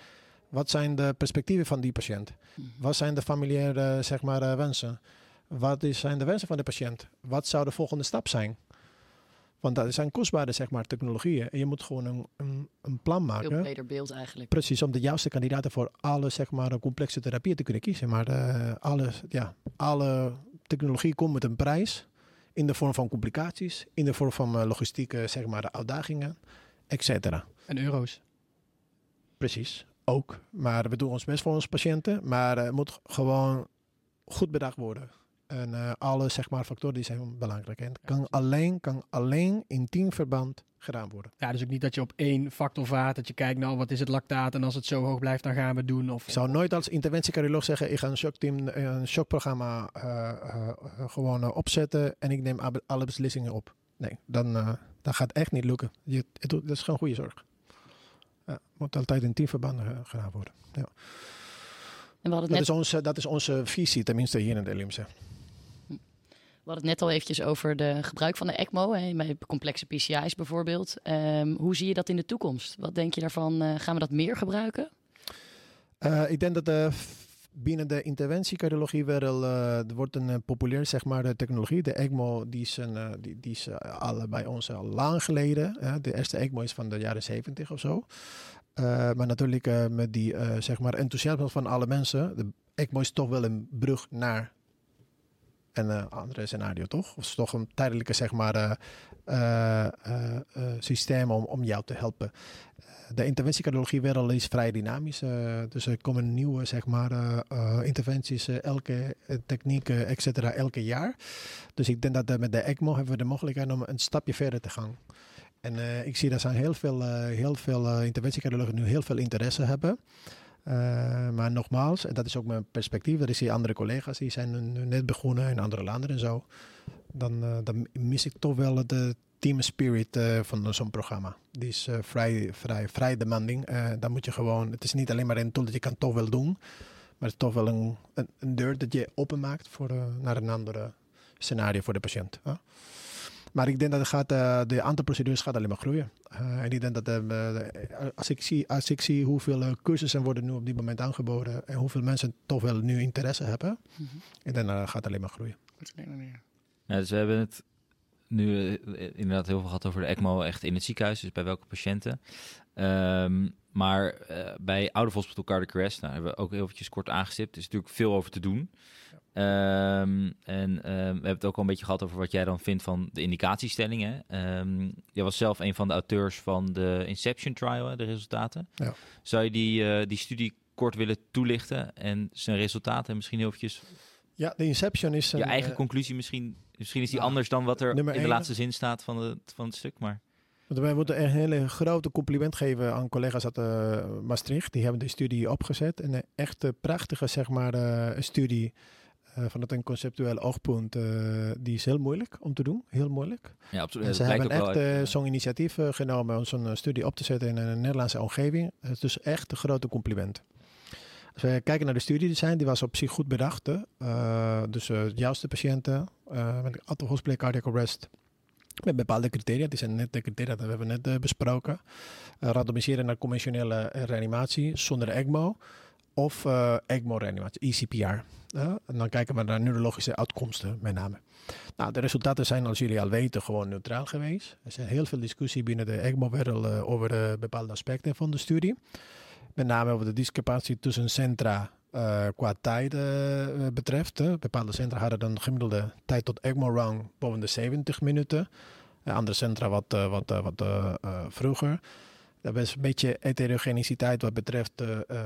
Wat zijn de perspectieven van die patiënt? Wat zijn de familiaire zeg maar, eh, wensen? Wat is, zijn de wensen van de patiënt? Wat zou de volgende stap zijn? Want dat zijn kostbare zeg maar, technologieën. En je moet gewoon een, een, een plan Veel maken. breder beeld eigenlijk. Precies, om de juiste kandidaten voor alle zeg maar, complexe therapieën te kunnen kiezen. Maar eh, alle, ja, alle technologie komt met een prijs. In de vorm van complicaties, in de vorm van logistieke zeg maar, uitdagingen, et cetera. En euro's. Precies, ook. Maar we doen ons best voor onze patiënten. Maar het moet gewoon goed bedacht worden. En uh, alle zeg maar, factoren die zijn belangrijk. En kan, alleen, kan alleen in teamverband gedaan worden. Ja, dus ook niet dat je op één factor vaart, dat je kijkt, nou, wat is het lactaat en als het zo hoog blijft, dan gaan we doen. Of, ik zou nooit als interventiecardioloog zeggen, ik ga een shockteam, een shockprogramma uh, uh, gewoon opzetten en ik neem alle beslissingen op. Nee, dan, dan gaat het echt niet lukken. Je, het, dat is gewoon goede zorg. Ja, moet altijd in teamverband gedaan worden. Ja. En we hadden dat, net... is onze, dat is onze visie, tenminste hier in de LMC. We hadden het net al eventjes over de gebruik van de ECMO, hè, bij complexe PCI's bijvoorbeeld. Um, hoe zie je dat in de toekomst? Wat denk je daarvan? Uh, gaan we dat meer gebruiken? Uh, ik denk dat binnen de interventiecardiologie wel, uh, wordt een populair zeg maar, de technologie. De ECMO die is, een, die, die is alle bij ons al lang geleden. de eerste ECMO is van de jaren 70 of zo. maar natuurlijk met die zeg maar enthousiasme van alle mensen. De ECMO is toch wel een brug naar een uh, andere scenario, toch? Of is toch een tijdelijke, zeg maar, uh, systeem om, om jou te helpen. de interventiecardiologie wereld is vrij dynamisch. dus er komen nieuwe, zeg maar, interventies, elke techniek, et elke jaar. Dus ik denk dat met de ECMO hebben we de mogelijkheid om een stapje verder te gaan. En ik zie dat zijn heel veel, heel veel interventiecardiologen nu heel veel interesse hebben. Uh, maar nogmaals, en dat is ook mijn perspectief, er is hier andere collega's die zijn net begonnen in andere landen en zo. Dan, uh, dan mis ik toch wel de team spirit uh, van zo'n programma. Die is vrij, vrij, vrij demanding. dan moet je gewoon, het is niet alleen maar een tool dat je kan toch wel doen, maar het is toch wel een, een, deur dat je openmaakt voor, naar een andere scenario voor de patiënt. Maar ik denk dat het gaat, de aantal procedures gaat alleen maar groeien. Uh, en ik denk dat uh, als, ik zie, als ik zie hoeveel cursussen worden nu op dit moment aangeboden en hoeveel mensen toch wel nu interesse hebben, mm -hmm. en dan gaat het alleen maar groeien. Ja, dus we hebben het nu inderdaad heel veel gehad over de ECMO echt in het ziekenhuis, dus bij welke patiënten. Um, maar bij oude hospital cardiac arrest, nou, hebben we ook heel eventjes kort aangestipt. Er is natuurlijk veel over te doen. Um, en uh, we hebben het ook al een beetje gehad over wat jij dan vindt van de indicatiestellingen. Um, jij was zelf een van de auteurs van de Inception Trial, hè, de resultaten. Ja. Zou je die, uh, die studie kort willen toelichten en zijn resultaten misschien heel eventjes... Ja, de Inception is... Een, je eigen uh, conclusie misschien. Misschien is die anders dan wat er in de laatste zin staat van, de, van het stuk, maar... Wij moeten een hele grote compliment geven aan collega's uit uh, Maastricht. Die hebben de studie opgezet. En een echte prachtige, zeg maar, studie uh, vanuit een conceptueel oogpunt, uh, die is heel moeilijk om te doen. Heel moeilijk. Ja, absoluut. En ze hebben echt uh, zo'n initiatief genomen om zo'n studie op te zetten in een Nederlandse omgeving. Het is dus echt een grote compliment. Als we kijken naar de studie die zijn, die was op zich goed bedacht. dus de juiste patiënten met hospital cardiac arrest. Met bepaalde criteria, die zijn net de criteria dat we hebben net besproken. randomiseren naar conventionele reanimatie zonder ECMO of uh, ECMO-reanimatie, ECPR. En dan kijken we naar neurologische uitkomsten met name. Nou, de resultaten zijn, als jullie al weten, gewoon neutraal geweest. Er is heel veel discussie binnen de ECMO-wereld uh, over bepaalde aspecten van de studie. Met name over de discrepantie tussen centra qua tijd betreft. Bepaalde centra hadden dan gemiddelde tijd tot ECMO-run boven de 70 minuten. andere centra wat, wat, wat vroeger. Dat is een beetje heterogeniciteit wat betreft de uh,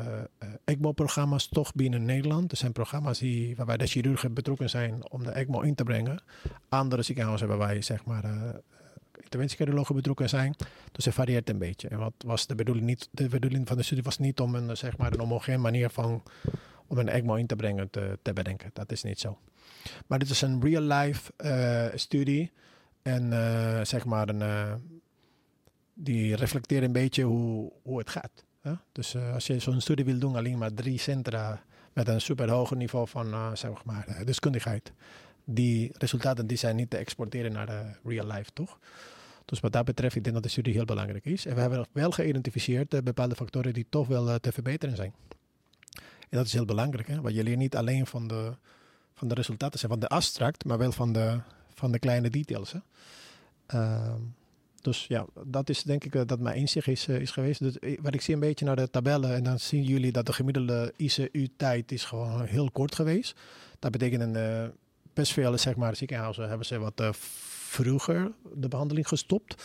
ECMO-programma's toch binnen Nederland. Er zijn programma's die, waarbij de chirurgen betrokken zijn om de ECMO in te brengen. Andere ziekenhuizen waarbij zeg maar, uh, betrokken zijn. Dus het varieert een beetje. En wat was de bedoeling niet? De bedoeling van de studie was niet om een, zeg maar, een homogeen manier van om een ECMO in te brengen te, te bedenken. Dat is niet zo. Maar dit is een real-life studie. En zeg maar een die reflecteren een beetje hoe, hoe het gaat. Hè? Dus uh, als je zo'n studie wil doen, alleen maar drie centra met een super hoog niveau van uh, zeg maar, uh, deskundigheid. Die resultaten die zijn niet te exporteren naar real life, toch? Dus wat dat betreft, ik denk dat de studie heel belangrijk is. En we hebben wel geïdentificeerd bepaalde factoren die toch wel te verbeteren zijn. En dat is heel belangrijk, hè? want je leert niet alleen van de, van de resultaten, van de abstract, maar wel van de, van de kleine details. Hè? Uh, dus ja, dat is denk ik uh, dat mijn inzicht is, uh, is geweest. Dus, uh, wat ik zie een beetje naar de tabellen en dan zien jullie dat de gemiddelde ICU-tijd is gewoon heel kort geweest. Dat betekent een best veel zeg maar, ziekenhuizen hebben ze wat eh, vroeger de behandeling gestopt.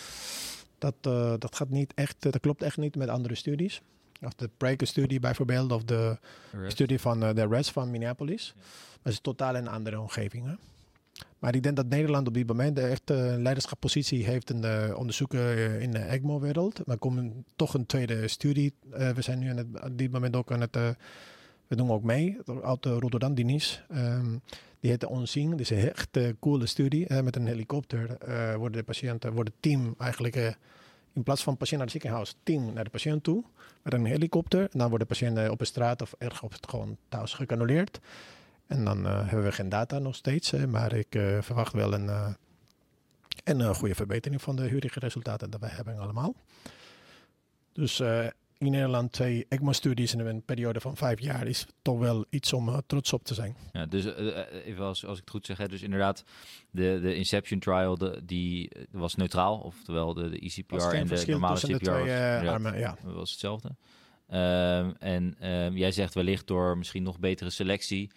Dat, eh, dat gaat niet echt, dat klopt echt niet met andere studies. Of de Prager-studie bijvoorbeeld, of de studie van eh, de REDS van Minneapolis. Maar het is totaal een andere omgeving. Hè? Maar ik denk dat Nederland op dit moment echt een leiderschapspositie heeft in de onderzoeken eh, in de ECMO-wereld. Maar komt toch een tweede studie. Eh, we zijn nu aan het, op dit moment ook aan het... eh, we doen ook mee, uit Rotterdam, Dinies. Ehm, die heet Onzien. Dat is een echt coole studie. Met een helikopter worden de patiënten, wordt het team eigenlijk... in plaats van patiënt naar het ziekenhuis, team naar de patiënt toe. Met een helikopter. En dan worden patiënten op de straat of erg op het gewoon thuis gecanuleerd. En dan eh, hebben we geen data nog steeds. hè, maar ik eh, verwacht wel een, eh, een goede verbetering van de huurige resultaten die wij hebben allemaal. Dus in Nederland twee ECMO-studies in een periode van vijf jaar is toch wel iets om trots op te zijn. Ja, dus even als, als ik het goed zeg, hè, dus inderdaad, de, de Inception trial, de, die was neutraal, oftewel de, de ECPR en de normale CPR de twee was, inderdaad, armen. Ja. was hetzelfde. Ehm, en ehm, jij zegt wellicht door misschien nog betere selectie,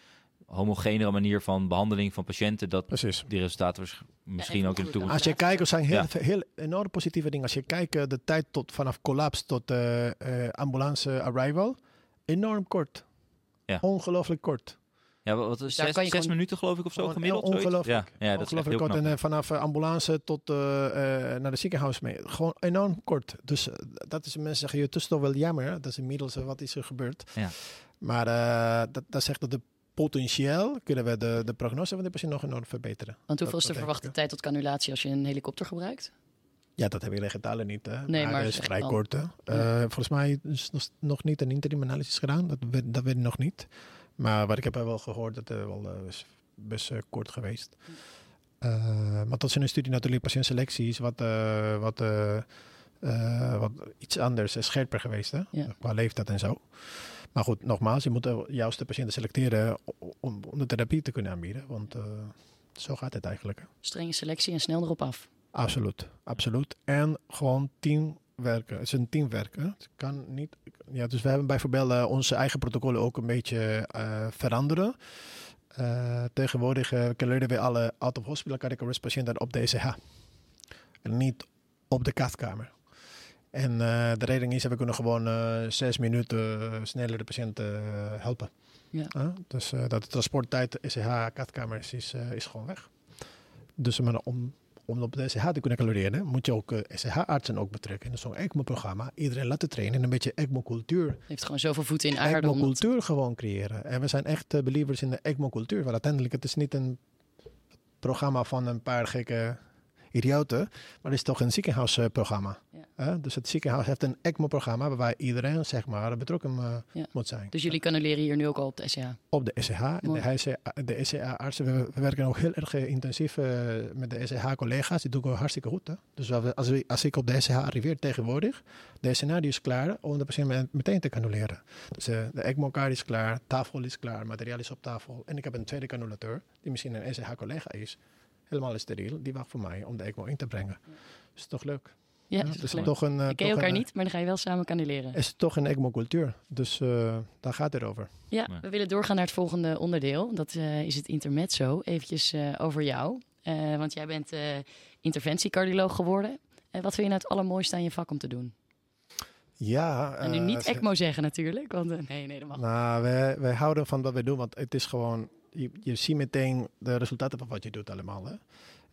homogenere manier van behandeling van patiënten, dat Precies. die resultaten misschien ook in de toekomst. Als je kijkt, er zijn heel, Ja. veel- heel enorm positieve dingen. Als je kijkt, eh, de tijd tot, vanaf collapse tot eh, eh, ambulance arrival, enorm kort. Ja. Ongelooflijk kort. Ja, wat is zes, zes gewoon- minuten geloof ik of zo gemiddeld? ongelooflijk. Ja, ja, dat Ongelooflijk heel kort. En vanaf ambulance tot eh, eh, naar de ziekenhuis mee. Gewoon enorm kort. Dus dat is mensen zeggen, je het is toch wel jammer. Dat is inmiddels wat is er gebeurd. Ja. Maar eh, dat, dat zegt dat de potentieel kunnen we de, de prognose van de patiënt nog enorm verbeteren. Want hoeveel is de Dat- dat verwachte tijd tot canulatie als je een helikopter gebruikt? Ja, dat hebben we in getalen niet. Hè? Nee, maar dat is vrij kort. Hè? Eh, volgens mij is nog, nog niet een interim analysis gedaan. Dat weet, dat weet ik nog niet. Maar wat ik heb wel gehoord, dat het wel eh, is best kort geweest. Eh, maar tot zijn studie natuurlijk patiëntselectie is wat, wat, eh, eh, wat iets anders, eh, scherper geweest. Hè? Ja. Qua leeftijd en zo. Maar goed, nogmaals, je moet de juiste patiënten selecteren om, om de therapie te kunnen aanbieden. Want eh, zo gaat het eigenlijk. hè. Strenge selectie en snel erop af. Absoluut, absoluut. En gewoon teamwerken. Het is een teamwerk. Hè? Het kan niet. Ja, dus we hebben bijvoorbeeld eh, onze eigen protocollen ook een beetje eh, veranderen. Tegenwoordig uh, leren we alle out-of-hospital cardiac arrest patiënten op de ECH. En niet op de kaftkamer. En eh, de reden is dat we kunnen gewoon eh, zes minuten eh, sneller de patiënt eh, helpen. Ja. Dus dat de transporttijd ECH kaftkamer is, is, is gewoon weg. Dus maar om, om op de ECH te kunnen caloreren, moet je ook ECH-artsen ook betrekken. In zo'n ECMO-programma. Iedereen laten trainen en een beetje ECMO-cultuur. Heeft gewoon zoveel voeten in aarde. ECMO-cultuur gewoon creëren. En we zijn echt believers in de ECMO-cultuur. Want uiteindelijk, het is niet een programma van een paar gekke idioten. Maar het is toch een ziekenhuisprogramma. Ja. Dus het ziekenhuis heeft een ECMO-programma waarbij iedereen zeg maar, betrokken eh, Ja. moet zijn. Dus jullie canuleren hier nu ook al op de SCH. Op de SCH. En de, SCH-artsen, we, we werken ook heel erg eh, intensief eh, met de SCH-collega's. Die doen ook hartstikke goed. Hè? Dus als, we, als ik op de SCH arriveer tegenwoordig, de scenario is klaar om de patiënt met- meteen te canuleren. Dus de ECMO-kaart is klaar, tafel is klaar, materiaal is op tafel. En ik heb een tweede canulateur, die misschien een SCH-collega is. Helemaal steriel, die wacht voor mij om de ECMO in te brengen. Is toch leuk? Ja, is dus leuk. toch een, eh, Ik ken toch elkaar een, niet, maar dan ga je wel samen canuleren. Is toch een ECMO-cultuur. Dus eh, daar gaat het over. Ja, Ja. we willen doorgaan naar het volgende onderdeel. Dat eh, is het intermezzo. Eventjes eh, over jou. Eh, want jij bent eh, interventiecardioloog geworden. Eh, wat vind je nou het allermooiste aan je vak om te doen? Ja, en nu niet ECMO zeggen natuurlijk. Want, nee, nee, dat mag. Nou, wij, wij houden van wat we doen, want het is gewoon, je, je ziet meteen de resultaten van wat je doet allemaal. Hè?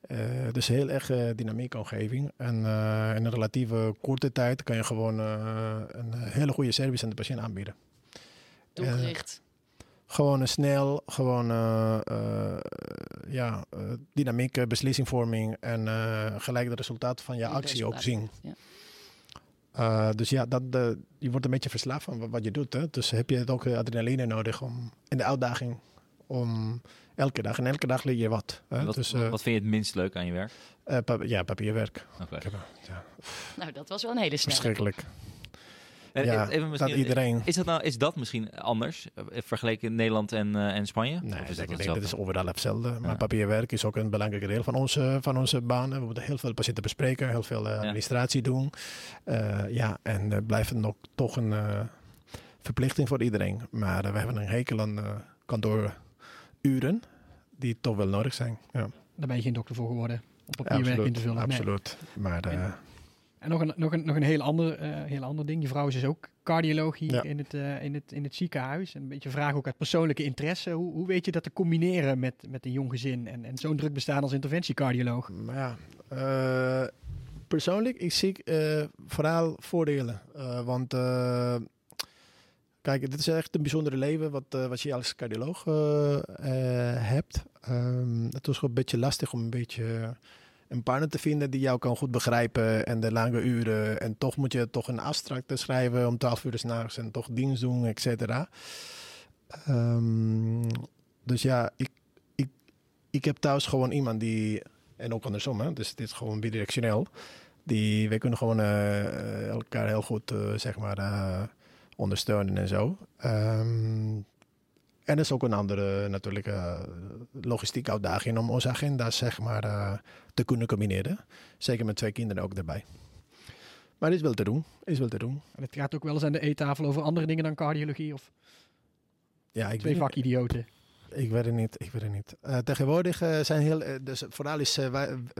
Eh, dus heel erg eh, dynamieke omgeving. En eh, in een relatieve korte tijd kan je gewoon een hele goede service aan de patiënt aanbieden. Doelgericht. Gewoon een snel, gewoon ja, dynamieke beslissingvorming en gelijk de resultaten van je En actie ook zien. ja. Dus ja, dat, je wordt een beetje verslaafd van wat, je doet. Hè? Dus heb je het ook adrenaline nodig om in de uitdaging om elke dag. En elke dag leer je wat. Hè? Wat, dus, eh, wat vind je het minst leuk aan je werk? eh, pa- ja, papierwerk. Heb, eh, ja, Nou, dat was wel een hele snelle. verschrikkelijk. En ja, even dat misschien, iedereen... is, dat nou, is dat misschien anders eh, vergeleken Nederland en, eh, en Spanje? Nee, Of is ik dat denk, dat is overal hetzelfde. Maar Ja. papierwerk is ook een belangrijk deel van onze, van onze baan. We moeten heel veel patiënten bespreken, heel veel administratie doen. Eh, ja, en uh, blijft het nog toch een eh, verplichting voor iedereen. Maar we hebben een hekel aan eh, kantooruren. die toch wel nodig zijn. Ja, Daar ben je geen dokter voor geworden. Op papierwerk in te vullen. Nee. absoluut. Maar eh, En nog een, nog een, nog een heel, ander, eh, heel ander ding. Je vrouw is dus ook cardioloog hier Ja. in, het, eh, in, het, in het ziekenhuis. En een beetje vraag ook uit persoonlijke interesse. Hoe, hoe weet je dat te combineren met, met een jong gezin en, en zo'n druk bestaan als interventiecardioloog? Maar ja, persoonlijk, ik zie vooral voordelen. Want kijk, dit is echt een bijzondere leven wat, eh, wat je als cardioloog eh, eh, hebt. Ehm, het was gewoon een beetje lastig om een beetje een partner te vinden die jou kan goed begrijpen en de lange uren. En toch moet je toch een afstract schrijven om 12 uur s'nachts en toch dienst doen, et cetera. Ehm, dus ja, ik, ik, ik heb thuis gewoon iemand die en ook andersom, hè? dus dit is gewoon bidirectioneel. Die, we kunnen gewoon elkaar heel goed zeg maar, ondersteunen en zo. Ehm, en er is ook een andere natuurlijk uh, logistieke uitdaging om onze agenda's zeg maar, uh, te kunnen combineren. Zeker met twee kinderen ook erbij. Maar is wel te doen. Is wel te doen. En het gaat ook wel eens aan de eettafel over andere dingen dan cardiologie of ja, ik twee vakidioten. Ik weet het niet. Ik weet het niet. Uh, tegenwoordig uh, zijn heel, uh, dus vooral is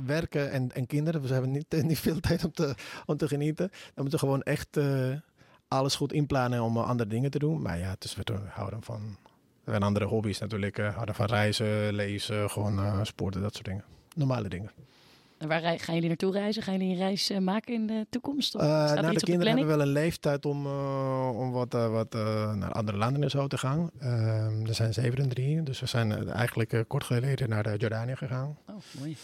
werken en, en kinderen. We hebben niet, niet veel tijd om te, om te genieten. Dan moeten we gewoon echt alles goed inplannen om andere dingen te doen. Maar ja, het is, we houden van we hebben andere hobby's natuurlijk. houden van reizen, lezen, gewoon sporten, dat soort dingen. Normale dingen. En waar gaan jullie naartoe reizen? Gaan jullie een reis maken in de toekomst? Of nou, de kinderen hebben wel een leeftijd om, om wat, wat naar andere landen en zo te gaan. Uh, er zijn zeven en drie, dus we zijn eigenlijk kort geleden naar Jordanië gegaan. Oh, mooi.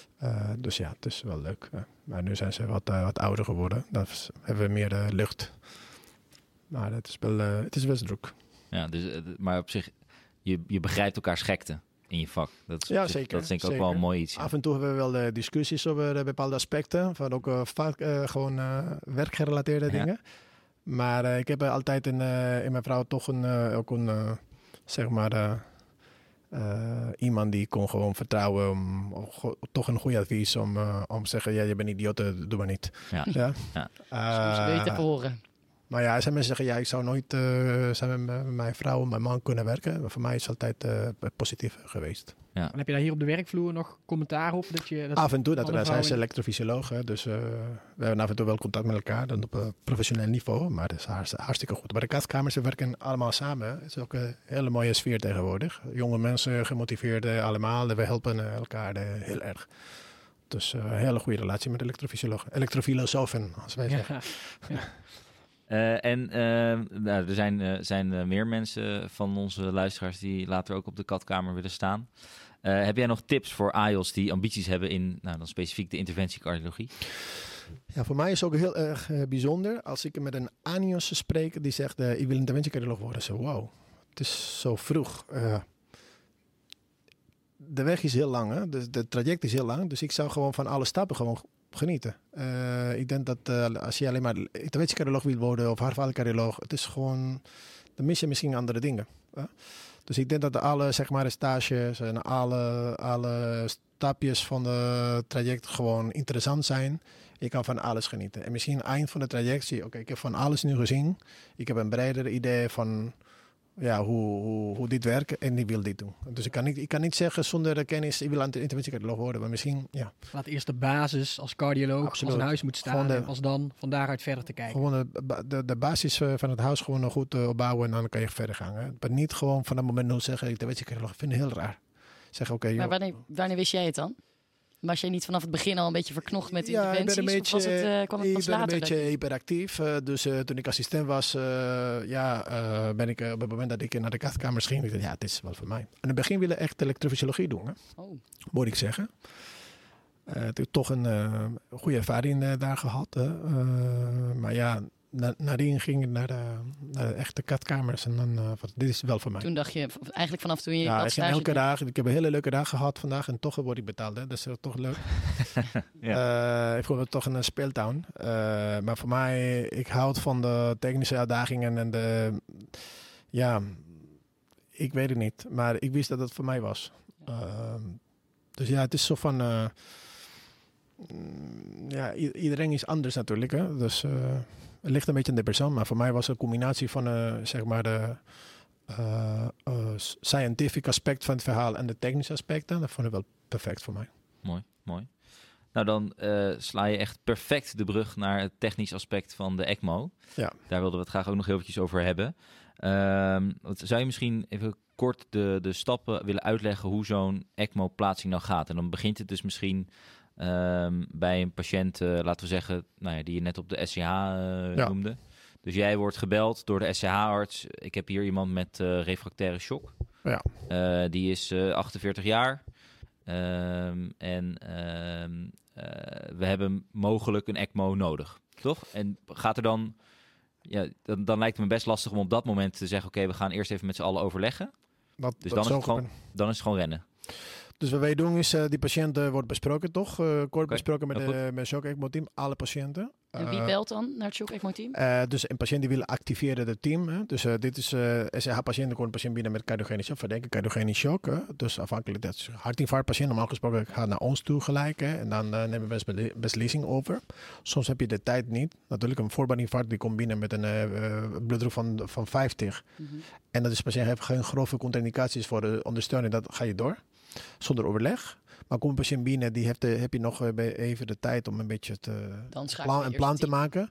Dus ja, het is wel leuk. maar nu zijn ze wat, wat ouder geworden. Dan hebben we meer lucht. Maar het is wel, het is best druk. Ja, dus, maar op zich, je, je begrijpt elkaars gekte in je vak. Dat is, ja, zeker. Dat is denk ik zeker. ook wel een mooi iets. Af en toe hebben we wel uh, discussies over bepaalde aspecten. Van ook uh, vaak gewoon werkgerelateerde Ja. dingen. Maar ik heb altijd in, in mijn vrouw toch een, ook een zeg maar, iemand die kon gewoon vertrouwen. Om, om toch een goed advies om, om te zeggen, ja, je bent idioot, doe maar niet. Ja. ja? Soms even horen. Maar ja, er zijn mensen zeggen, ja, ik zou nooit uh, zijn met mijn vrouw en mijn man kunnen werken. Maar voor mij is het altijd uh, positief geweest. Ja. En heb je daar hier op de werkvloer nog commentaar op? Dat je, dat af en toe, dat, alle zij is vrouwen- elektrofysioloog. Hè, dus uh, we hebben af en toe wel contact met elkaar. Dan op professioneel niveau. Maar dat is hartstikke, hartstikke goed. Maar de kastkamers ze werken allemaal samen. Het is ook een hele mooie sfeer tegenwoordig. Jonge mensen, gemotiveerde allemaal. We helpen elkaar heel erg. Dus een hele goede relatie met elektrofysiologen. Elektrofilosofen, als wij zeggen. Ja. Uh, en uh, nou, er zijn, uh, zijn meer mensen van onze luisteraars die later ook op de katkamer willen staan. Eh, heb jij nog tips voor AIOS die ambities hebben in nou, dan specifiek de interventiecardiologie? Ja, voor mij is het ook heel erg bijzonder als ik met een ANIOS spreek die zegt: Ik wil interventiecardioloog worden. Zo, wow, het is zo vroeg. Eh, de weg is heel lang, hè? De traject is heel lang. Dus ik zou gewoon van alle stappen gewoon genieten. Uh, ik denk dat uh, als je alleen maar interventiecardioloog wil worden of hartfaalcardioloog, het is gewoon, dan mis je misschien andere dingen. Dus ik denk dat alle zeg maar, stages en alle, alle stapjes van het traject gewoon interessant zijn. Je kan van alles genieten. En misschien eind van het traject zie je, oké, ik heb van alles nu gezien. Ik heb een breder idee van ja, hoe, hoe, hoe dit werkt en ik wil dit doen. Dus ik kan niet, ik kan niet zeggen zonder kennis, ik wil aan de interventiecardioloog worden, maar misschien, ja. Laat eerst de basis als cardioloog Absoluut. als een huis moet staan Gewoon de- en pas dan van daaruit verder te kijken. Gewoon de, de, de basis eh, van het huis gewoon nog goed eh, opbouwen en dan kan je verder gaan. Hè. Maar niet gewoon van dat moment nul zeggen, interventiecardioloog, ik vind het heel raar. Zeg oké, Maar wanneer, wanneer wist jij het dan? Was jij niet vanaf het begin al een beetje verknocht met Ja, ik interventies? ben een of was beetje, het, eh, kwam het ik een beetje hyperactief. eh, dus eh, toen ik assistent was, ja, ben ik op het moment dat ik naar de kastkamers ging, ik dacht, ja, het is wel voor mij. In het begin willen echt elektrofysiologie doen, hè, Oh, moet ik zeggen. Ik heb toch een goede ervaring daar gehad. Eh, maar ja, na, nadien ging ik naar de, naar de echte katkamers en dan, eh, van, dit is wel voor mij. toen dacht je, eigenlijk vanaf toen je Ja, dat ik ging stage elke dag. Ik heb een hele leuke dag gehad vandaag en toch word ik betaald. Hè. Dat is eh, toch leuk. Eh, ik vond het toch een speeltuin. Eh, maar voor mij, ik houd van de technische uitdagingen en de... Ja, ik weet het niet. Maar ik wist dat het voor mij was. Ehm, dus ja, het is zo van... eh, mm, ja, iedereen is anders natuurlijk. Hè? Dus eh, het ligt een beetje aan de persoon. Maar voor mij was het een combinatie van, eh, zeg maar, de eh, scientific aspect van het verhaal en de technische aspecten. Dat vond ik wel perfect voor mij. Mooi, mooi. Nou, dan sla je echt perfect de brug naar het technisch aspect van de ECMO. Ja. Daar wilden we het graag ook nog eventjes over hebben. Ehm, zou je misschien even kort de, de stappen willen uitleggen hoe zo'n ECMO-plaatsing nou gaat? En dan begint het dus misschien ehm, bij een patiënt, eh, laten we zeggen, nou ja, die je net op de SCH eh, Ja. noemde. Dus jij wordt gebeld door de SCH-arts. Ik heb hier iemand met eh, refractaire shock. Ja. Die is eh, 48 jaar. Ehm, en ehm, eh, we hebben mogelijk een ECMO nodig, toch? En gaat er dan... Ja, dan, dan lijkt het me best lastig om op dat moment te zeggen... oké, we gaan eerst even met z'n allen overleggen. Dat, Dus dat dan is, het gewoon, dan is het gewoon rennen. Dus wat wij doen is, eh, die patiënt eh, wordt besproken toch? Eh, kort besproken met, de met shock ECMO team, alle patiënten. En wie Eh, belt dan naar het Shock ECMO team? Eh, dus een patiënt die wil activeren het team. Hè? Dus eh, dit is eh SCH-patiënt, komt een patiënt binnen met cardiogene shock, verdenken cardiogene shock. Hè? Dus afhankelijk, dat is een hartinfarctpatiënt. Normaal gesproken gaat naar ons toe gelijk. Hè? En dan nemen we bes- beslissing over. Soms heb je de tijd niet. Natuurlijk, een voorbaaninfarct die komt binnen met een bloeddruk van, van 50. Mhm. En dat is patiënt heeft geen grove contraindicaties voor de ondersteuning. Dat ga je door. Zonder overleg. Maar komt een patiënt binnen, die heeft de, heb je nog eh, even de tijd om een beetje te, Dan plan, een plan te maken.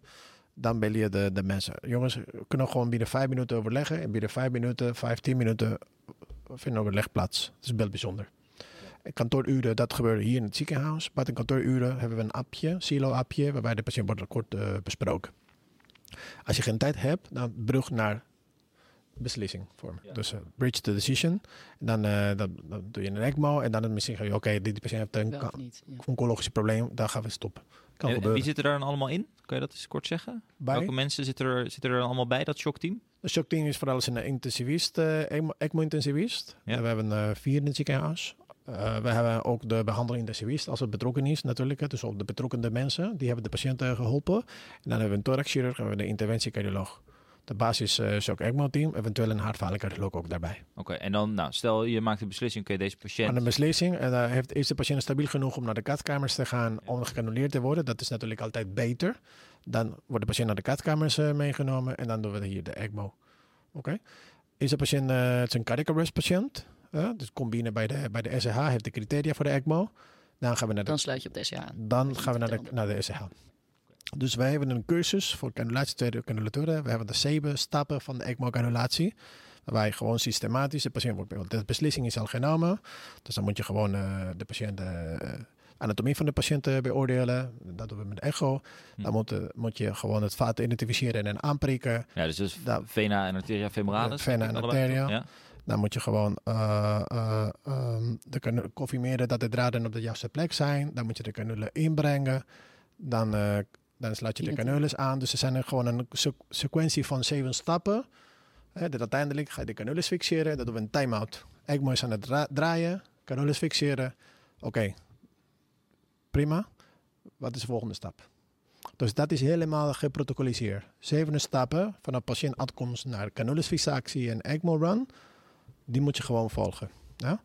Dan bel je de, de mensen. Jongens, we kunnen gewoon binnen vijf minuten overleggen. En binnen vijf minuten, vijf, tien minuten vindt overleg plaats. Dat is wel bijzonder. Kantooruren, dat gebeurt hier in het ziekenhuis. Buiten kantooruren hebben we een appje, silo-appje, waarbij de patiënt wordt kort eh, besproken. Als je geen tijd hebt, dan brug naar beslissing vormen. Ja. Dus eh, bridge the decision. En dan, eh, dan, dan doe je een ECMO en dan misschien ga je, oké, die, die patiënt heeft een niet? Ja. oncologisch probleem, daar gaan we stoppen. Kan En, wie zitten daar dan allemaal in? Kan je dat eens kort zeggen? Bij? Welke mensen zitten er, zitten er dan allemaal bij, dat shockteam? De shockteam is vooral een intensivist, eh, ECMO- ECMO-intensivist. Ja. We hebben eh, vier in het ziekenhuis. Eh, we hebben ook de behandeling intensivist als het betrokken is natuurlijk. hè. Dus ook de betrokkende mensen, die hebben de patiënten geholpen. En dan hebben we een thoraxchirurg en we hebben de interventiecardioloog. De basis eh shock ECMO team, eventueel een hartfalen ook daarbij. Oké, en dan, nou, stel je maakt een beslissing, oké, deze patiënt... Aan de beslissing, en dan heeft, is de patiënt stabiel genoeg om naar de katkamers te gaan om gecanuleerd te worden. Dat is natuurlijk altijd beter. Dan wordt de patiënt naar de katkamers eh, meegenomen en dan doen we hier de ECMO. Oké. Is de patiënt eh, het is een cardiac arrest patiënt, eh, dus komt binnen bij de, bij de SCH, heeft de criteria voor de ECMO. Dan gaan we naar de Dan sluit je op de aan. dan je gaan we naar de, naar de SCH. Dus wij hebben een cursus voor canulatie tweede canulatoren. We hebben de zeven stappen van de ECMO-canulatie. Waarbij gewoon systematisch de patiënt wordt... De beslissing is al genomen. Dus dan moet je gewoon eh, de patiënt... eh, anatomie van de patiënt eh, beoordelen. Dat doen we met echo. Hm. Dan moet, moet je gewoon het vaat identificeren en aanprikken. Ja, dus, dus Nou, vena en arteria femoralis. vena en arteria. Ja? Dan moet je gewoon eh, eh, ehm, de confirmeren dat de draden op de juiste plek zijn. Dan moet je de canule inbrengen. Dan, dan sluit je de canules aan. Dus er zijn er gewoon een sequ- sequentie van zeven stappen. Hè, dat uiteindelijk ga je de canules fixeren. Dat doen we een time-out. ECMO is aan het dra- draaien. Canules fixeren. Oké, prima. Wat is de volgende stap? Dus dat is helemaal geprotocoliseerd. Zeven stappen vanaf patiëntaankomst naar canulesfixatie en ECMO run. Die moet je gewoon volgen. Ja?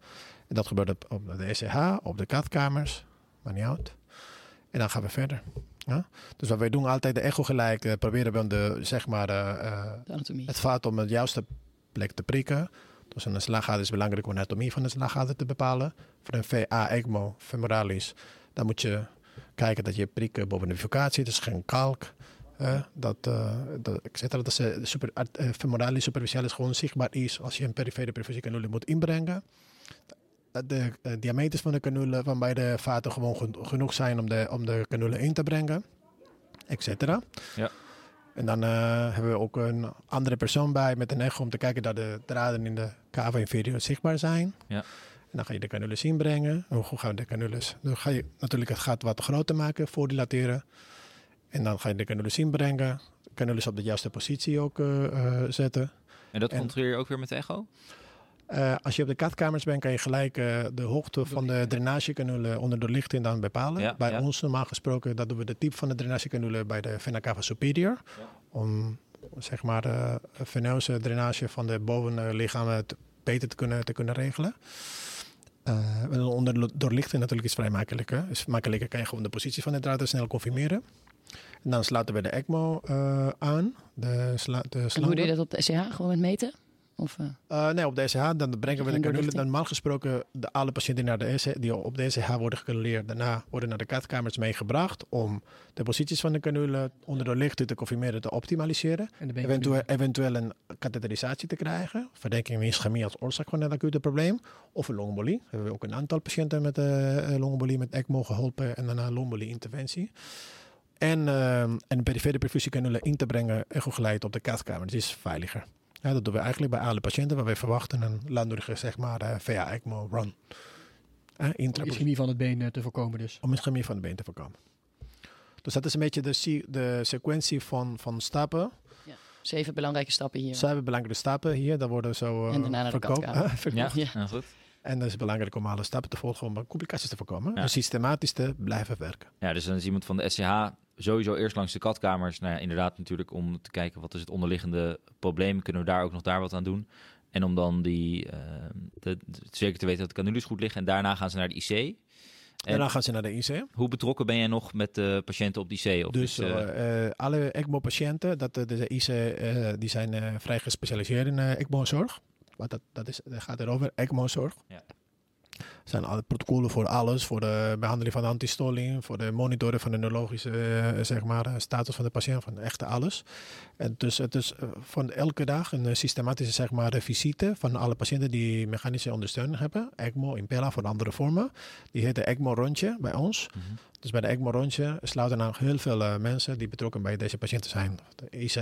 En dat gebeurt op, op de SCH, op de katkamers. Maar niet uit. En dan gaan we verder. Ja? Dus wat wij doen altijd de echo gelijk. eh, proberen we de, zeg maar, eh, eh, De anatomie. het vaat om de juiste plek te prikken. Dus een slagader is belangrijk om de anatomie van de slagader te bepalen. Voor een VA ECMO femoralis, dan moet je kijken dat je prikken boven de bifurcatie, dus geen kalk. eh, dat, dat, ik zeg dat de super, femoralis superficialis gewoon zichtbaar is als je een perifere perfusie canule moet inbrengen. Dat De eh, diameters van de canule van beide vaten gewoon gen- genoeg zijn om de, om de canule in te brengen, et cetera. Ja. En dan eh, hebben we ook een andere persoon bij met een echo om te kijken dat de draden in de cava inferior zichtbaar zijn. Ja. En dan ga je de canules inbrengen. En hoe gaan de canules? Dan ga je natuurlijk het gat wat groter maken, voordilateren. En dan ga je de canules inbrengen. Canules op de juiste positie ook eh, zetten. En dat En- controleer je ook weer met de echo? Eh, als je op de katkamers bent, kan je gelijk eh, de hoogte van de drainagecanule onder de lichting dan bepalen. Ja, bij ja. ons normaal gesproken, dat doen we de type van de drainagecanule bij de vena cava superior. Om zeg maar de veneuze drainage van de bovenlichamen te- beter te kunnen, te kunnen regelen. Eh, en onder de doorlichting natuurlijk is vrij makkelijk. Hè? Is makkelijker kan je gewoon de positie van de draad snel confirmeren. En dan sluiten we de ECMO eh, aan. De, sla, de En hoe doe je dat op de SCH? Gewoon met meten? Of, eh, Uh, nee, op de ECH, dan brengen we de? Normaal gesproken, de, alle patiënten naar de ECH, die op de ECH worden gecanuleerd, daarna worden naar de kaartkamers meegebracht om de posities van de canule onder de licht te confirmeren, te optimaliseren. En Eventueel, eventueel een katheterisatie te krijgen. Verdenking van ischemie als oorzaak van het acute probleem. Of een longembolie. We hebben ook een aantal patiënten met uh, longembolie met ECMO geholpen en daarna longembolie-interventie. En, uh, en perifere perfusiecannule in te brengen, echogeleid op de kaartkamer. Dat is veiliger. Ja, dat doen we eigenlijk bij alle patiënten waar we verwachten een langdurige zeg maar, uh, VA ECMO run. Uh, Om ischemie van het been uh, te voorkomen dus. Om ischemie van het been te voorkomen. Dus dat is een beetje de, de sequentie van, van stappen. Ja. Zeven belangrijke stappen hier. Zeven belangrijke stappen hier. Dat worden zo uh, en daarna naar de ja, ja. ja, goed. En dat is belangrijk om alle stappen te volgen om complicaties te voorkomen. Ja. Dus systematisch te blijven werken. Ja, dus dan is iemand van de SCH sowieso eerst langs de katkamers. Nou ja, inderdaad natuurlijk om te kijken wat is het onderliggende probleem. Kunnen we daar ook nog daar wat aan doen? En om dan die, uh, de, de, zeker te weten dat de canules goed liggen. En daarna gaan ze naar de IC. En daarna gaan ze naar de IC. Hoe betrokken ben jij nog met de patiënten op die IC? Of dus uh, uh, alle ECMO-patiënten, dat de, de IC, die zijn vrij gespecialiseerd in ECMO-zorg. Want dat, dat, is, dat gaat erover, ECMO-zorg. Ja. Er zijn alle protocollen voor alles, voor de behandeling van de antistolling, voor de monitoren van de neurologische uh, zeg maar, status van de patiënt, van echte alles. En dus het is uh, van elke dag een systematische zeg maar, visite van alle patiënten die mechanische ondersteuning hebben. ECMO, Impella voor andere vormen. Die heet de ECMO-rondje bij ons. Mm -hmm. Dus bij de ECMO-rondje sluiten dan heel veel uh, mensen die betrokken bij deze patiënten zijn. De IC,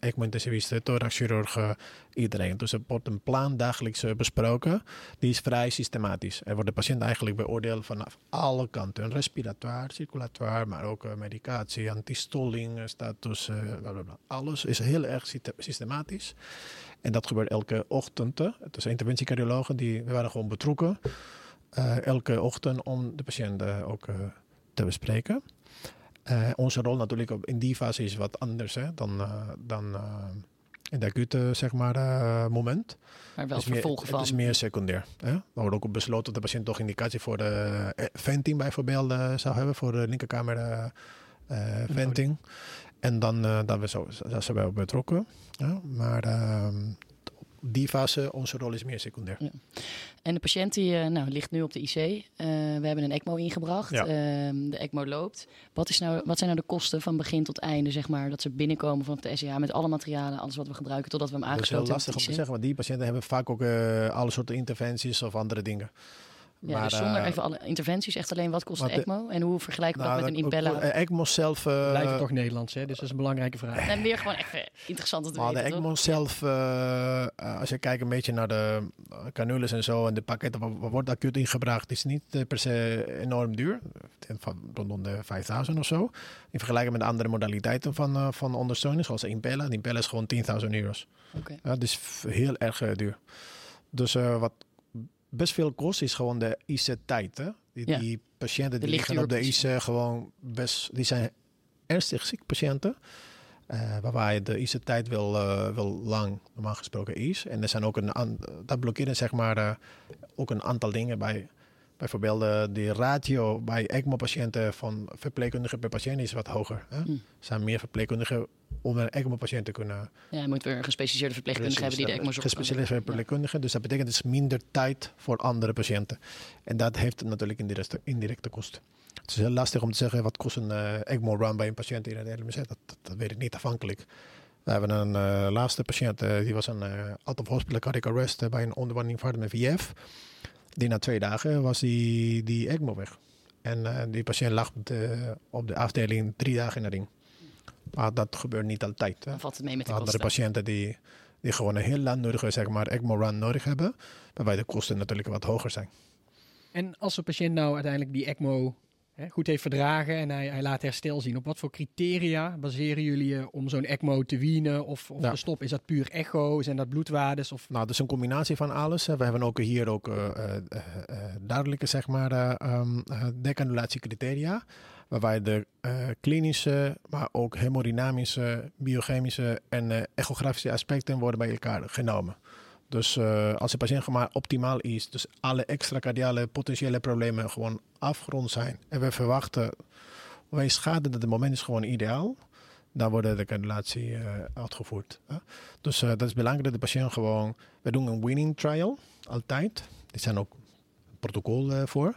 ECMO-intensivisten, thoraxchirurgen, iedereen. Dus er wordt een plan dagelijks besproken. Die is vrij systematisch. Er wordt de patiënt eigenlijk beoordeeld vanaf alle kanten. Respiratoire, circulatoire, maar ook medicatie, antistolling, status, uh, bla. Alles is heel erg systematisch. En dat gebeurt elke ochtend. Is interventiecardiologen, die we waren gewoon betrokken. Uh, elke ochtend om de patiënt ook te bespreken. Uh, onze rol natuurlijk in die fase is wat anders hè, dan, dan in de acute zeg maar, moment. Maar wel het vervolgen meer, van. Het is meer secundair. Hè? Er wordt ook besloten dat de patiënt toch indicatie voor de venting bijvoorbeeld zou hebben, voor de linkerkamer venting. En dan dat we zo, dat zijn wij ook betrokken. Ja? Maar ehm, die fase, onze rol is meer secundair. Ja. En de patiënt die uh, nou, ligt nu op de IC. Uh, we hebben een ECMO ingebracht. Ja. Uh, de ECMO loopt. Wat, is nou, wat zijn nou de kosten van begin tot einde, zeg maar, dat ze binnenkomen vanaf de SCH met alle materialen, alles wat we gebruiken, totdat we hem Dat is heel aangesloten lastig om hebben te zeggen, want die patiënten hebben vaak ook uh, alle soorten interventies of andere dingen. Ja, dus zonder even alle interventies, echt alleen wat kost de ECMO? En hoe vergelijken we nou, dat met een Impella? Ook, ECMO zelf... Uh, Blijven toch Nederlands, hè? Dus dat is een belangrijke vraag. En meer gewoon echt interessant te maar weten, de ECMO toch? zelf, uh, als je kijkt een beetje naar de canules en zo en de pakketten, wat wordt acuut ingebracht, is niet per se enorm duur. Van rondom de 5000 of zo. In vergelijking met andere modaliteiten van, uh, van ondersteuning, zoals de Impella. De Impella is gewoon 10.000 euro's. Okay. Ja, dus heel erg duur. Dus wat best veel kost is gewoon de IC-tijd. Die, Ja. die patiënten die liggen op de IC gewoon best... Die zijn ernstig ziek patiënten. eh, waarbij de IC-tijd wel, eh, wel lang normaal gesproken is. En er zijn ook een... Dat blokkeren zeg maar eh, ook een aantal dingen bij... Bijvoorbeeld eh, de ratio bij ECMO-patiënten van verpleegkundigen per patiënt is wat hoger. Hè? Hm. Er zijn meer verpleegkundigen om een ECMO-patiënt te kunnen Ja, je moet weer een gespecialiseerde verpleegkundige hebben die de ECMO zorg kan doen. Gespecialiseerde verpleegkundigen. Dus dat betekent dus minder tijd voor andere patiënten. En dat heeft natuurlijk indirecte, indirecte kosten. Het is heel lastig om te zeggen wat kost een eh, ECMO-run bij een patiënt in het LMZ. Dat, dat, dat weet ik niet afhankelijk. We hebben een eh, laatste patiënt, die was een eh, out of hospital cardiac arrest bij een onderwandeling infarct met VF. Die na twee dagen was die, die ECMO weg. En eh, die patiënt lag op de, op de afdeling drie dagen in de ring. Maar dat gebeurt niet altijd. Hè. Dan valt het mee met de Andere kosten. patiënten die, die gewoon een heel langdurige zeg maar, ECMO-run nodig hebben. Waarbij de kosten natuurlijk wat hoger zijn. En als een patiënt nou uiteindelijk die ECMO hè, goed heeft verdragen en hij, hij laat herstel zien, op wat voor criteria baseren jullie je om zo'n ECMO te wienen of, of Ja. stoppen? Is dat puur echo? Zijn dat bloedwaardes? Of Nou, dus een combinatie van alles. We hebben ook hier ook eh, eh, eh, duidelijke zeg maar, eh, ehm, eh, decanulatiecriteria. Waarbij de klinische, maar ook hemodynamische, biochemische en eh, echografische aspecten worden bij elkaar genomen. Dus eh, als de patiënt maar optimaal is, dus alle extra cardiale potentiële problemen gewoon afgerond zijn. En we verwachten, wij schaden dat het moment is gewoon ideaal. dan wordt de cannulatie eh, uitgevoerd. hè. Dus eh, dat is belangrijk dat de patiënt gewoon... We doen een winning trial, altijd. Er zijn ook protocol voor.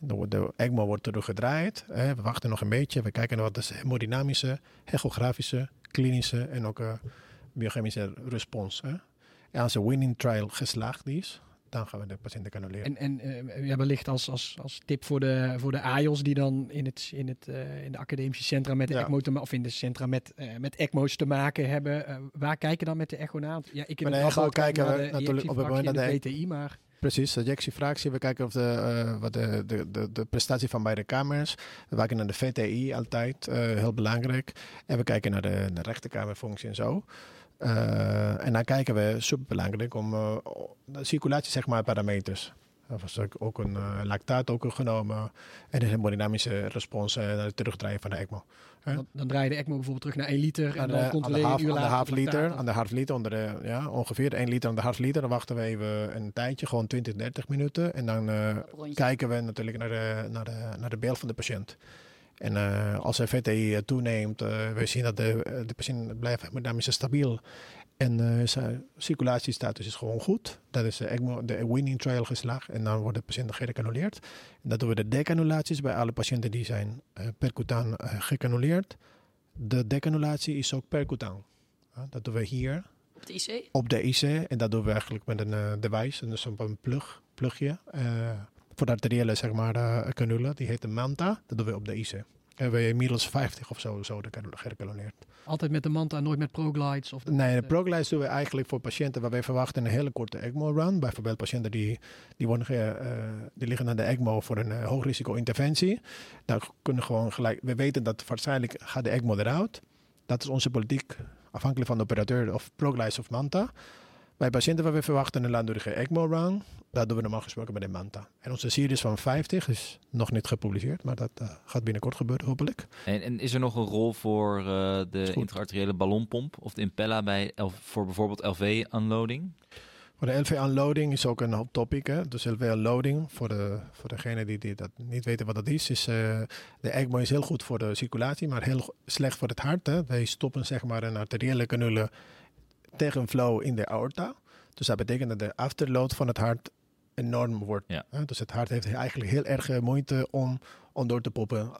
Wordt De ECMO wordt teruggedraaid. hè. We wachten nog een beetje. We kijken naar wat de hemodynamische, echografische, klinische en ook biochemische respons. Hè. En als de winning trial geslaagd is, dan gaan we de patiënt cannuleren. En, en eh, ja, wellicht als, als, als tip voor de, voor de AIOS die dan in, het, in, het, eh, in de academische centra met de Ja. ECMO te of in de centra met, eh, met ECMO's te maken hebben. waar kijken dan met de echo naar? Ja, ik de het echo kijken naar de natuurlijk op het moment dat de BTI, maar Precies, de ejectiefractie. We kijken of de, wat de, de, de, de prestatie van beide kamers. We kijken naar de VTI altijd, heel belangrijk. En we kijken naar de, de rechterkamerfunctie en zo. Eh, en dan kijken we, superbelangrijk, om eh, de circulatie, zeg maar, parameters. Er was ook- ook een eh, lactaat ook genomen. En de hemodynamische respons eh, naar het terugdraaien van de ECMO. Hè? dan, dan draai je de ECMO bijvoorbeeld terug naar 1 liter en de, dan controleer je half, een uur aan de later half liter, aan de half liter onder de, ja, ongeveer 1 liter aan de half liter. Dan wachten we even een tijdje, gewoon 20, 30 minuten. En dan eh, kijken we natuurlijk naar de, naar de, naar de beeld van de patiënt. En eh, als de VTI eh, toeneemt, eh we zien dat de, de patiënt blijft hemodynamisch stabiel. En eh, zijn circulatiestatus is gewoon goed. Dat is de, ECMO, de winning trial geslaagd. En dan wordt de patiënt gecanuleerd. En dat doen we de decanulaties bij alle patiënten die zijn percutaan gecanuleerd. De decanulatie is ook percutaan. Dat doen we hier Op de IC? op de IC. En dat doen we eigenlijk met een device. Dus een plug, plugje. Voor de arteriële zeg maar, canule. Die heet de Manta. Dat doen we op de IC. Hebben we inmiddels 50 of zo, zo. Altijd met de manta, nooit met proglides. Of Nee, de ProGlides doen we eigenlijk voor patiënten waar wij verwachten een hele korte ECMO-run. Bijvoorbeeld patiënten die, die, worden ge- eh, die liggen aan de ECMO voor een eh, hoogrisico-interventie. Dan kunnen gewoon gelijk, we weten dat waarschijnlijk gaat de ECMO eruit. Dat is onze politiek, afhankelijk van de operateur of ProGlides of Manta. Bij patiënten waar we verwachten een langdurige ECMO-run, dat doen we normaal gesproken met de Manta. En onze series van 50 is nog niet gepubliceerd, maar dat eh, gaat binnenkort gebeuren hopelijk. En, en is er nog een rol voor eh, de intraarteriële ballonpomp of de Impella bij voor bijvoorbeeld LV-unloading? Voor de LV-unloading is ook een hot topic. Hè? Dus LV-unloading, voor, de, voor degenen die, die dat niet weten wat dat is, is eh, de ECMO is heel goed voor de circulatie, maar heel slecht voor het hart. Hè? Wij stoppen zeg maar een arteriële canule tegen flow in de aorta. Dus dat betekent dat de afterload van het hart enorm wordt. Ja. Dus het hart heeft eigenlijk heel erg eh, moeite om, om door te poppen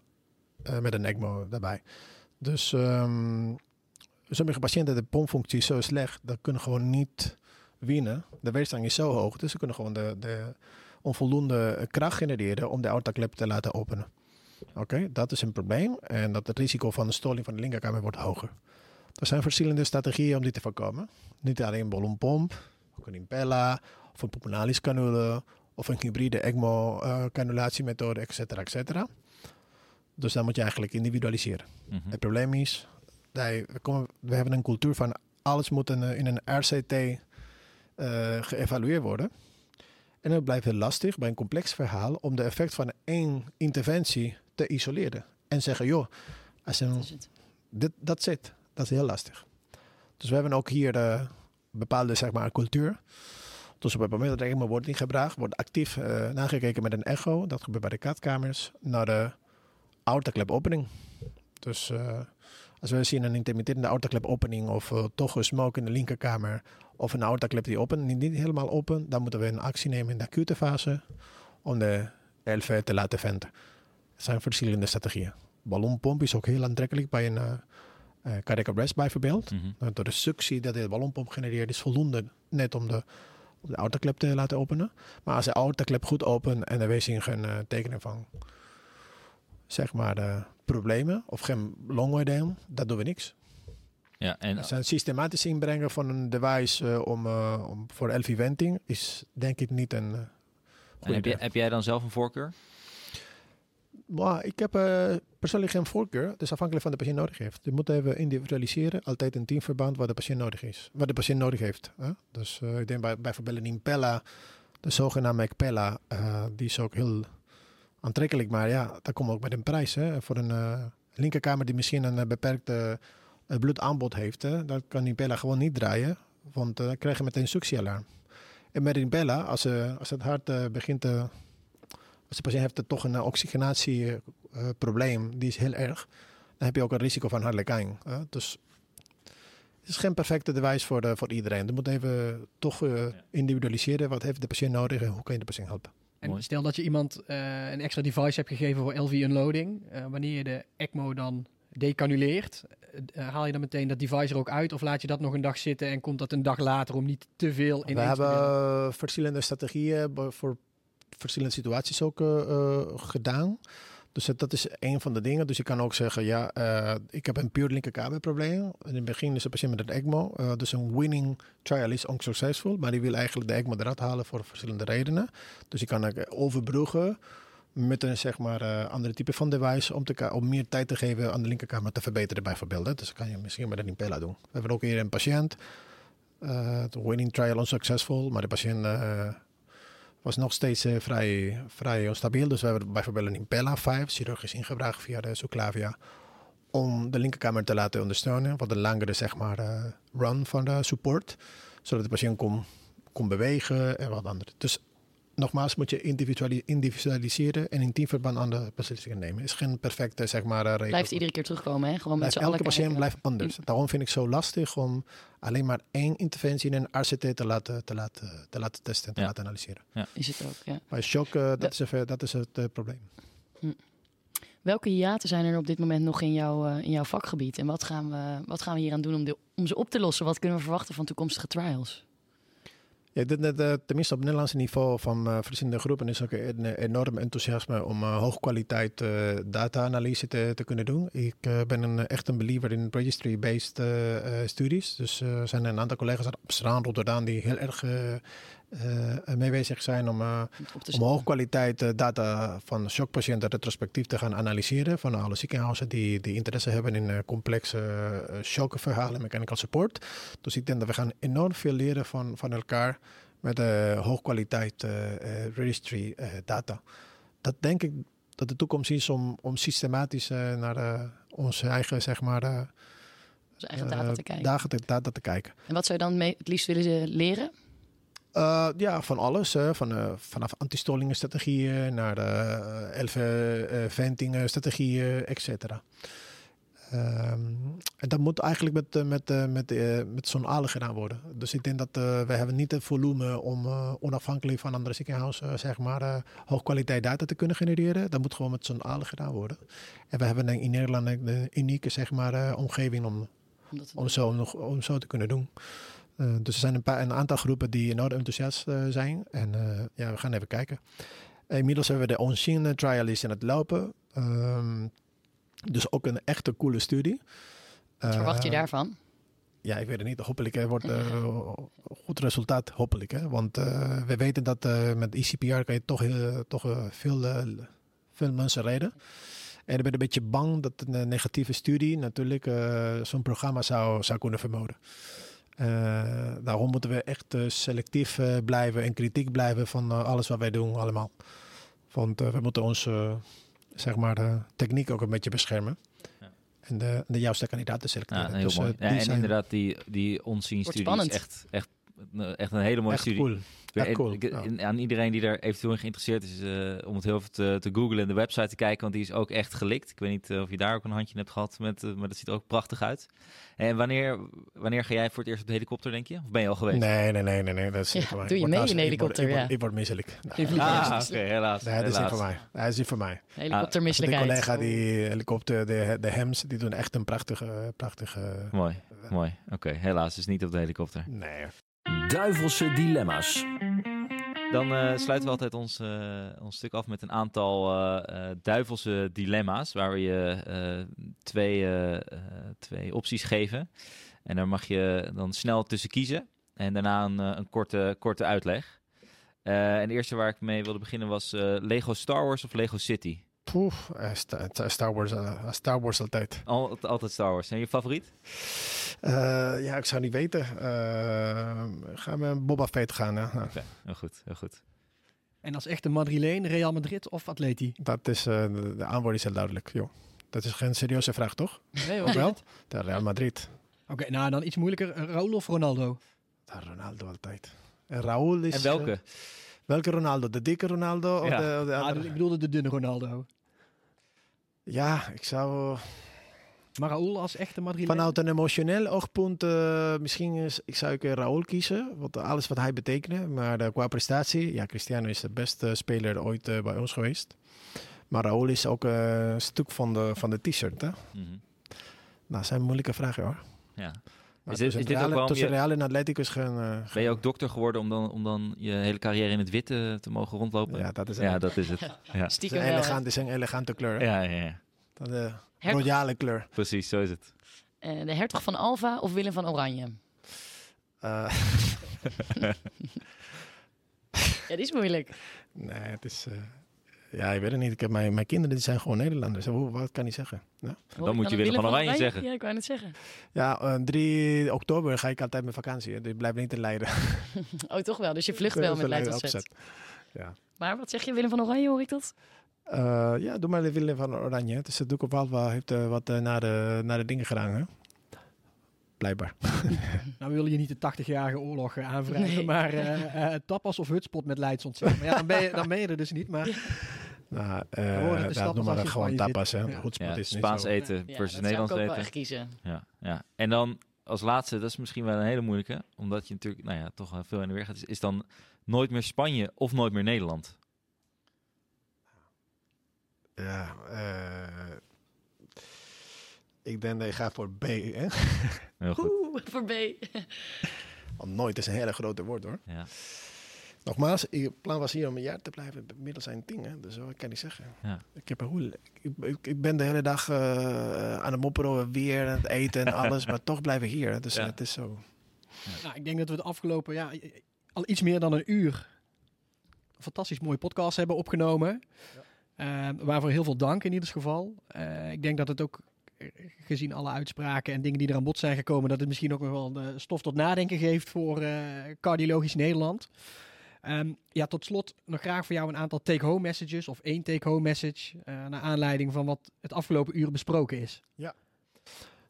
eh, met een ECMO daarbij. Dus ehm, sommige patiënten, de pompfunctie is zo slecht, dat kunnen gewoon niet winnen. De weerstand is zo hoog, dus ze kunnen gewoon de, de onvoldoende kracht genereren om de aortaklep te laten openen. Oké, dat is een probleem en dat het risico van de stoling van de linkerkamer wordt hoger. Er zijn verschillende strategieën om dit te voorkomen. Niet alleen een ballonpomp, ook een impella of een pulmonalis canule of een hybride ECMO-canulatiemethode, et cetera, et cetera. Dus dan moet je eigenlijk individualiseren. Mhm. Het probleem is, wij, we, komen, we hebben een cultuur van alles moet in, een- in een RCT eh, geëvalueerd worden. En het blijft heel lastig bij een complex verhaal om de effect van één interventie te isoleren. En zeggen, joh, als Dat een, dit, dat zit. Dat is heel lastig. Dus we hebben ook hier eh, bepaalde zeg maar, cultuur. Dus op het moment dat er eenmaal wordt ingebracht, wordt actief eh, nagekeken met een echo. Dat gebeurt bij de katkamers. Naar de aortaklepopening. Dus eh, als we zien een intermittente aortaklepopening of eh, toch een smoke in de linkerkamer of een aortaklep die open, niet, niet helemaal open, dan moeten we een actie nemen in de acute fase om de LV te laten venten. Er zijn verschillende strategieën. Ballonpomp is ook heel aantrekkelijk bij een eh eh, cardiac arrest bijvoorbeeld. Mhm. Uh, Door de suctie dat de ballonpomp genereert is voldoende net om de, om de aortaklep te laten openen. Maar als de aortaklep goed open en er zien geen eh, tekenen van zeg maar eh, problemen of geen longoedeem, dat doen we niks. Ja, en Het zijn systematisch inbrengen van een device eh, om, eh, om voor LV venting is denk ik niet een eh, heb, idee. heb jij dan zelf een voorkeur? Maar ik heb eh, persoonlijk geen voorkeur. Het is afhankelijk van de patiënt nodig heeft. Je moet even individualiseren. Altijd een teamverband wat de patiënt nodig is. Wat de patiënt nodig heeft. Hè? Dus eh, ik denk bij, bijvoorbeeld een Impella, de zogenaamde Impella, eh, die is ook heel aantrekkelijk. Maar ja, dat komt ook met een prijs. Hè? Voor een linkerkamer die misschien een beperkte bloedaanbod heeft, hè? dat kan Impella gewoon niet draaien. Want dan krijg je meteen succiealarm. En met Impella, als, als het hart begint te de patiënt heeft er toch een oxygenatieprobleem, die is heel erg, heb je ook een risico van hartlekijn. hè. dus het is geen perfecte device voor, de, voor iedereen. Je moet even toch eh, individualiseren. Wat heeft de patiënt nodig en hoe kan je de patiënt helpen? En Mooi. stel dat je iemand eh, een extra device hebt gegeven voor LV unloading. eh, wanneer je de ECMO dan decanuleert, eh, haal je dan meteen dat device er ook uit? Of laat je dat nog een dag zitten en komt dat een dag later om niet te veel in We hebben eh, verschillende strategieën voor verschillende situaties ook eh, eh, gedaan. Dus het- dat is een van de dingen. Dus je kan ook zeggen, ja, eh, ik heb een puur linkerkamerprobleem. In het begin is de patiënt met een ECMO. dus een winning trial is onsuccesvol. Maar die wil eigenlijk de ECMO eruit halen voor verschillende redenen. Dus je kan ook overbruggen met een zeg maar andere type van device om, te, om meer tijd te geven aan de linkerkamer te verbeteren bijvoorbeeld. Dus dat kan je misschien met een Impella doen. We hebben ook hier een patiënt, de winning trial onsuccesvol, maar de patiënt was nog steeds eh, vrij, vrij onstabiel. Dus we hebben bijvoorbeeld een Impella 5, chirurgisch ingebracht via de Suclavia, om de linkerkamer te laten ondersteunen. Wat een langere zeg maar, eh, run van de support, zodat de patiënt kon, kon bewegen en wat andere. Dus nogmaals moet je individuali- individualiseren en in teamverband aan de beslissingen nemen. Het is geen perfecte zeg maar, regel. Blijft iedere keer terugkomen, hè? Gewoon met elke patiënt kijken. blijft anders. Daarom vind ik het zo lastig om alleen maar één interventie in een RCT te laten, te laten, te laten testen en te Ja. laten analyseren. Is het ook, ja. Maar shock, eh, dat, is even, dat is het eh, probleem. Welke hiaten zijn er op dit moment nog in, jouw eh, in jouw vakgebied? En wat gaan we, wat gaan we hier aan doen om, de, om ze op te lossen? Wat kunnen we verwachten van toekomstige trials? Ja, denk dat eh, tenminste op Nederlandse niveau van eh, verschillende groepen is ook een eh, enorm enthousiasme om eh, hoogkwaliteit eh, data-analyse te, te kunnen doen. Ik ben een, echt een believer in registry-based studies. Dus er zijn een aantal collega's uit Amsterdam, Rotterdam die heel erg mee bezig zijn om, eh, Om hoogkwaliteit eh, data van shockpatiënten retrospectief te gaan analyseren van alle ziekenhuizen die, die interesse hebben in eh, complexe eh, shockverhalen en mechanical support. Dus ik denk dat we gaan enorm veel leren van, van elkaar met eh hoogkwaliteit eh, eh, registry eh, data. Dat denk ik dat de toekomst is om, om systematisch eh, naar eh, onze eigen zeg maar, eh, onze eigen data eh, te kijken. dagen te- data te kijken. En wat zou je dan mee, het liefst willen leren? Uh, ja, van alles. Hè. Van, uh, vanaf antistollingen-strategieën naar uh, elfe-venting-strategieën, et cetera. Um, en dat moet eigenlijk met, met, met, met zo'n gedaan worden. Dus ik denk dat we hebben niet het volume om onafhankelijk van andere ziekenhuizen zeg maar, hoogkwaliteit data te kunnen genereren. Dat moet gewoon met zo'n ALE gedaan worden. En we hebben in Nederland een unieke zeg maar, omgeving om, om, zo, om, om zo te kunnen doen. Uh, dus er zijn een, paar, een aantal groepen die enorm enthousiast uh, zijn. En uh, ja, we gaan even kijken. Inmiddels hebben we de Onshine trial is in het lopen. Um, dus ook een echte coole studie. Wat verwacht je daarvan? Ja, ik weet het niet. Hopelijk wordt uh, goed resultaat. Hopelijk. Hè? Want uh, we weten dat met ICPR kan je toch, toch veel, veel mensen redden. En ik ben een beetje bang dat een negatieve studie natuurlijk zo'n programma zou, zou kunnen vermoorden. Uh, daarom moeten we echt uh, selectief uh, blijven en kritiek blijven van alles wat wij doen allemaal. Want we moeten onze zeg maar, de techniek ook een beetje beschermen. Ja. En de, de juiste kandidaten selecteren. Ja, heel dus, mooi. Ja, en zijn inderdaad, die, die onzien studie spannend. is echt, echt, echt een hele mooie echt studie. cool. Ja, Echt cool. ik- ik- Aan iedereen die er eventueel in geïnteresseerd is, eh, om het heel even te, te googlen en de website te kijken, want die is ook echt gelikt. Ik weet niet eh, of je daar ook een handje in hebt gehad, met, eh, maar dat ziet er ook prachtig uit. En wanneer, wanneer ga jij voor het eerst op de helikopter, denk je? Of ben je al geweest? Nee, nee, nee, nee, nee. Dat is Ja, niet voor mij. doe je Ik word mee in de word- helikopter, Ik word, ja. ik word misselijk. Ah, oké, helaas. nee, dat is niet voor mij. Dat is niet voor mij. De Helikoptermisselijkheid. collega die helikopter, de, de HEMS, die doen echt een prachtige, prachtige... Mooi, mooi. Oké, helaas, dus niet op de helikopter. Nee. Duivelse dilemma's. Dan eh, sluiten we altijd ons, eh, ons stuk af met een aantal eh, duivelse dilemma's. Waar we je twee, twee opties geven. En daar mag je dan snel tussen kiezen. En daarna een, een korte, korte uitleg. En de eerste waar ik mee wilde beginnen was Lego Star Wars of Lego City. Poef, eh, Sta- Star Wars, eh, Star Wars altijd. Al, altijd Star Wars. En je favoriet? Eh, ja, ik zou niet weten. Uh, gaan we Boba Fett gaan? Hè? Nou, Oké, heel goed, heel goed. En als echte Madrileen, Real Madrid of Atleti? dat is, eh, de, de antwoord is heel duidelijk, joh. Dat is geen serieuze vraag, toch? Nee, wel? De Real Madrid. Oké, nou dan iets moeilijker. Raúl of Ronaldo? Ronaldo altijd. En Raúl is... En welke? eh, welke Ronaldo? De dikke Ronaldo? Of Ja. de, of de Ah, andere? ik bedoelde de dunne Ronaldo. Ja, ik zou... Maar Raoul als echte Madrileñ? Vanuit een emotioneel oogpunt, eh, misschien is, ik zou ik eh, Raúl kiezen. Want alles wat hij betekende. Maar eh, qua prestatie, ja, Cristiano is de beste speler ooit bij ons geweest. Maar Raúl is ook een stuk van de, van de t-shirt. Hè? Mhm. Nou, zijn moeilijke vragen hoor. Ja. Maar Is dit- tussen is dit ook tussen je- Real en Atleticus gaan... eh, Ben je ook dokter geworden om dan, om dan je hele carrière in het witte te mogen rondlopen? ja, dat is een, Ja, dat is het. Ja, het is Stiekem een, elegant, is een elegante kleur. hè? ja, ja, ja. Dat is de Hertog- royale kleur. precies, zo is het. Eh, de hertog van Alva of Willem van Oranje? Eh, Ja, die is moeilijk. nee, het is... ja, ik weet het niet. Ik heb mijn, mijn kinderen die zijn gewoon Nederlanders. Hoe, wat kan ik zeggen? Ja, Dan moet je Willem van Oranje zeggen. Ja, ik wou het zeggen. ja eh, 3 oktober ga ik altijd met vakantie. Hè, dus ik blijf niet in Leiden. Oh, toch wel. Dus je vlucht wel met Leid tot Zet. Ja. Maar wat zeg je, Willem van Oranje, hoor ik dat? Eh, ja, doe maar de Willem van Oranje. Dus of Alva heeft eh, wat naar, de, naar de dingen gedaan. Hè? Blijkbaar. Nou, we willen je niet de 80-jarige oorlog aanvragen, Nee. maar eh, eh, tapas of hutspot met Leids ontzettend. Maar ja, dan ben, je, dan ben je er dus niet. Maar Nou, eh stappen doe maar gewoon tapas. Hè. zit. Ja. Goedspot Ja, is niet Spaans zo. eten Ja, versus dat Nederlands zou ik ook wel eten. echt kiezen. Ja, ja. En dan als laatste, dat is misschien wel een hele moeilijke, omdat je natuurlijk nou ja, toch veel in de weer gaat, is, is dan nooit meer Spanje of nooit meer Nederland. Ja, eh, ik denk dat je gaat voor B. Hè? Heel goed. Oeh, voor B. Want nooit is een hele grote woord hoor. Ja. Nogmaals, het plan was hier om een jaar te blijven. Middels zijn tien, hè? dus wat kan ik zeggen? Ja. Ik, heb een hoe, ik, ik, ik ben de hele dag eh, aan het mopperen, weer aan het eten en alles, maar toch blijven hier. Dus Ja. het is zo. nou, ik denk dat we het afgelopen, ja, al iets meer dan een uur een fantastisch mooie podcast hebben opgenomen. Eh, waarvoor heel veel dank in ieder geval. Eh, ik denk dat het ook, eh, gezien alle uitspraken en dingen die er aan bod zijn gekomen, dat het misschien ook nog wel stof tot nadenken geeft voor eh, cardiologisch Nederland. Ehm, ja, tot slot nog graag voor jou een aantal take-home messages of één take-home message eh, naar aanleiding van wat het afgelopen uur besproken is.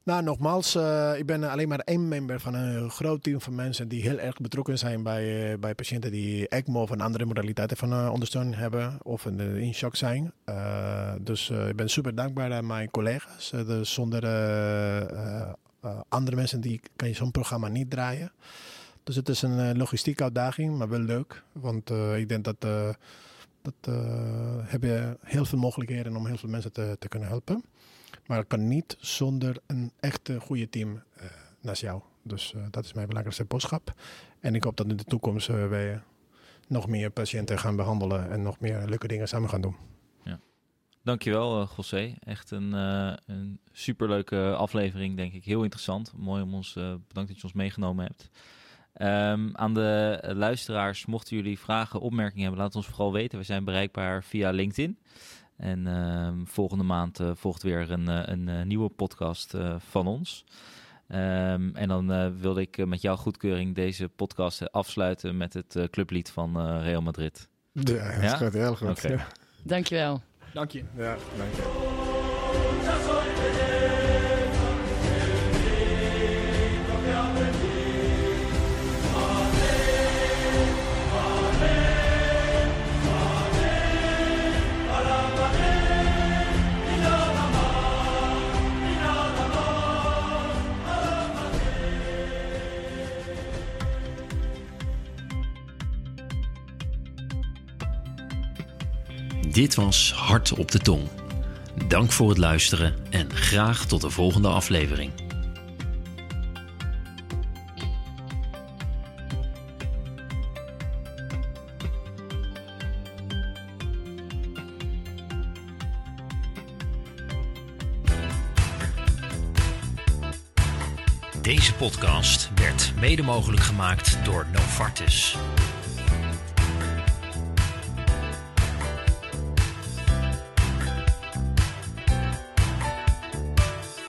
Nou, nogmaals, eh, ik ben alleen maar één member van een groot team van mensen die heel erg betrokken zijn bij, eh, bij patiënten die ECMO of een andere modaliteiten van ondersteuning hebben of in, shock zijn. Dus ik ben super dankbaar aan mijn collega's. Dus zonder andere mensen die kan je zo'n programma niet draaien. Dus het is een eh, logistieke uitdaging, maar wel leuk. Want eh, ik denk dat, eh dat heb je heel veel mogelijkheden om heel veel mensen te, te kunnen helpen. Maar het kan niet zonder een echte goede team naast jou. Dus dat is mijn belangrijkste boodschap. En ik hoop dat in de toekomst wij nog meer patiënten gaan behandelen en nog meer leuke dingen samen gaan doen. Dankjewel, eh José. Echt een, een superleuke aflevering, denk ik. Heel interessant. Mooi om ons, bedankt dat je ons meegenomen hebt. Ehm, aan de luisteraars, mochten jullie vragen, opmerkingen hebben, laat het ons vooral weten. We zijn bereikbaar via LinkedIn. En ehm, volgende maand eh, volgt weer een, eh, een eh, nieuwe podcast van ons. Ehm, en dan eh, wilde ik met jouw goedkeuring deze podcast afsluiten met het clublied van eh, Real Madrid. Ja, dat Ja? goed, heel goed. Oké. Ja, Dankjewel. Dank je. ja dank je. Dit was Hart op de Tong. Dank voor het luisteren en graag tot de volgende aflevering. Deze podcast werd mede mogelijk gemaakt door Novartis.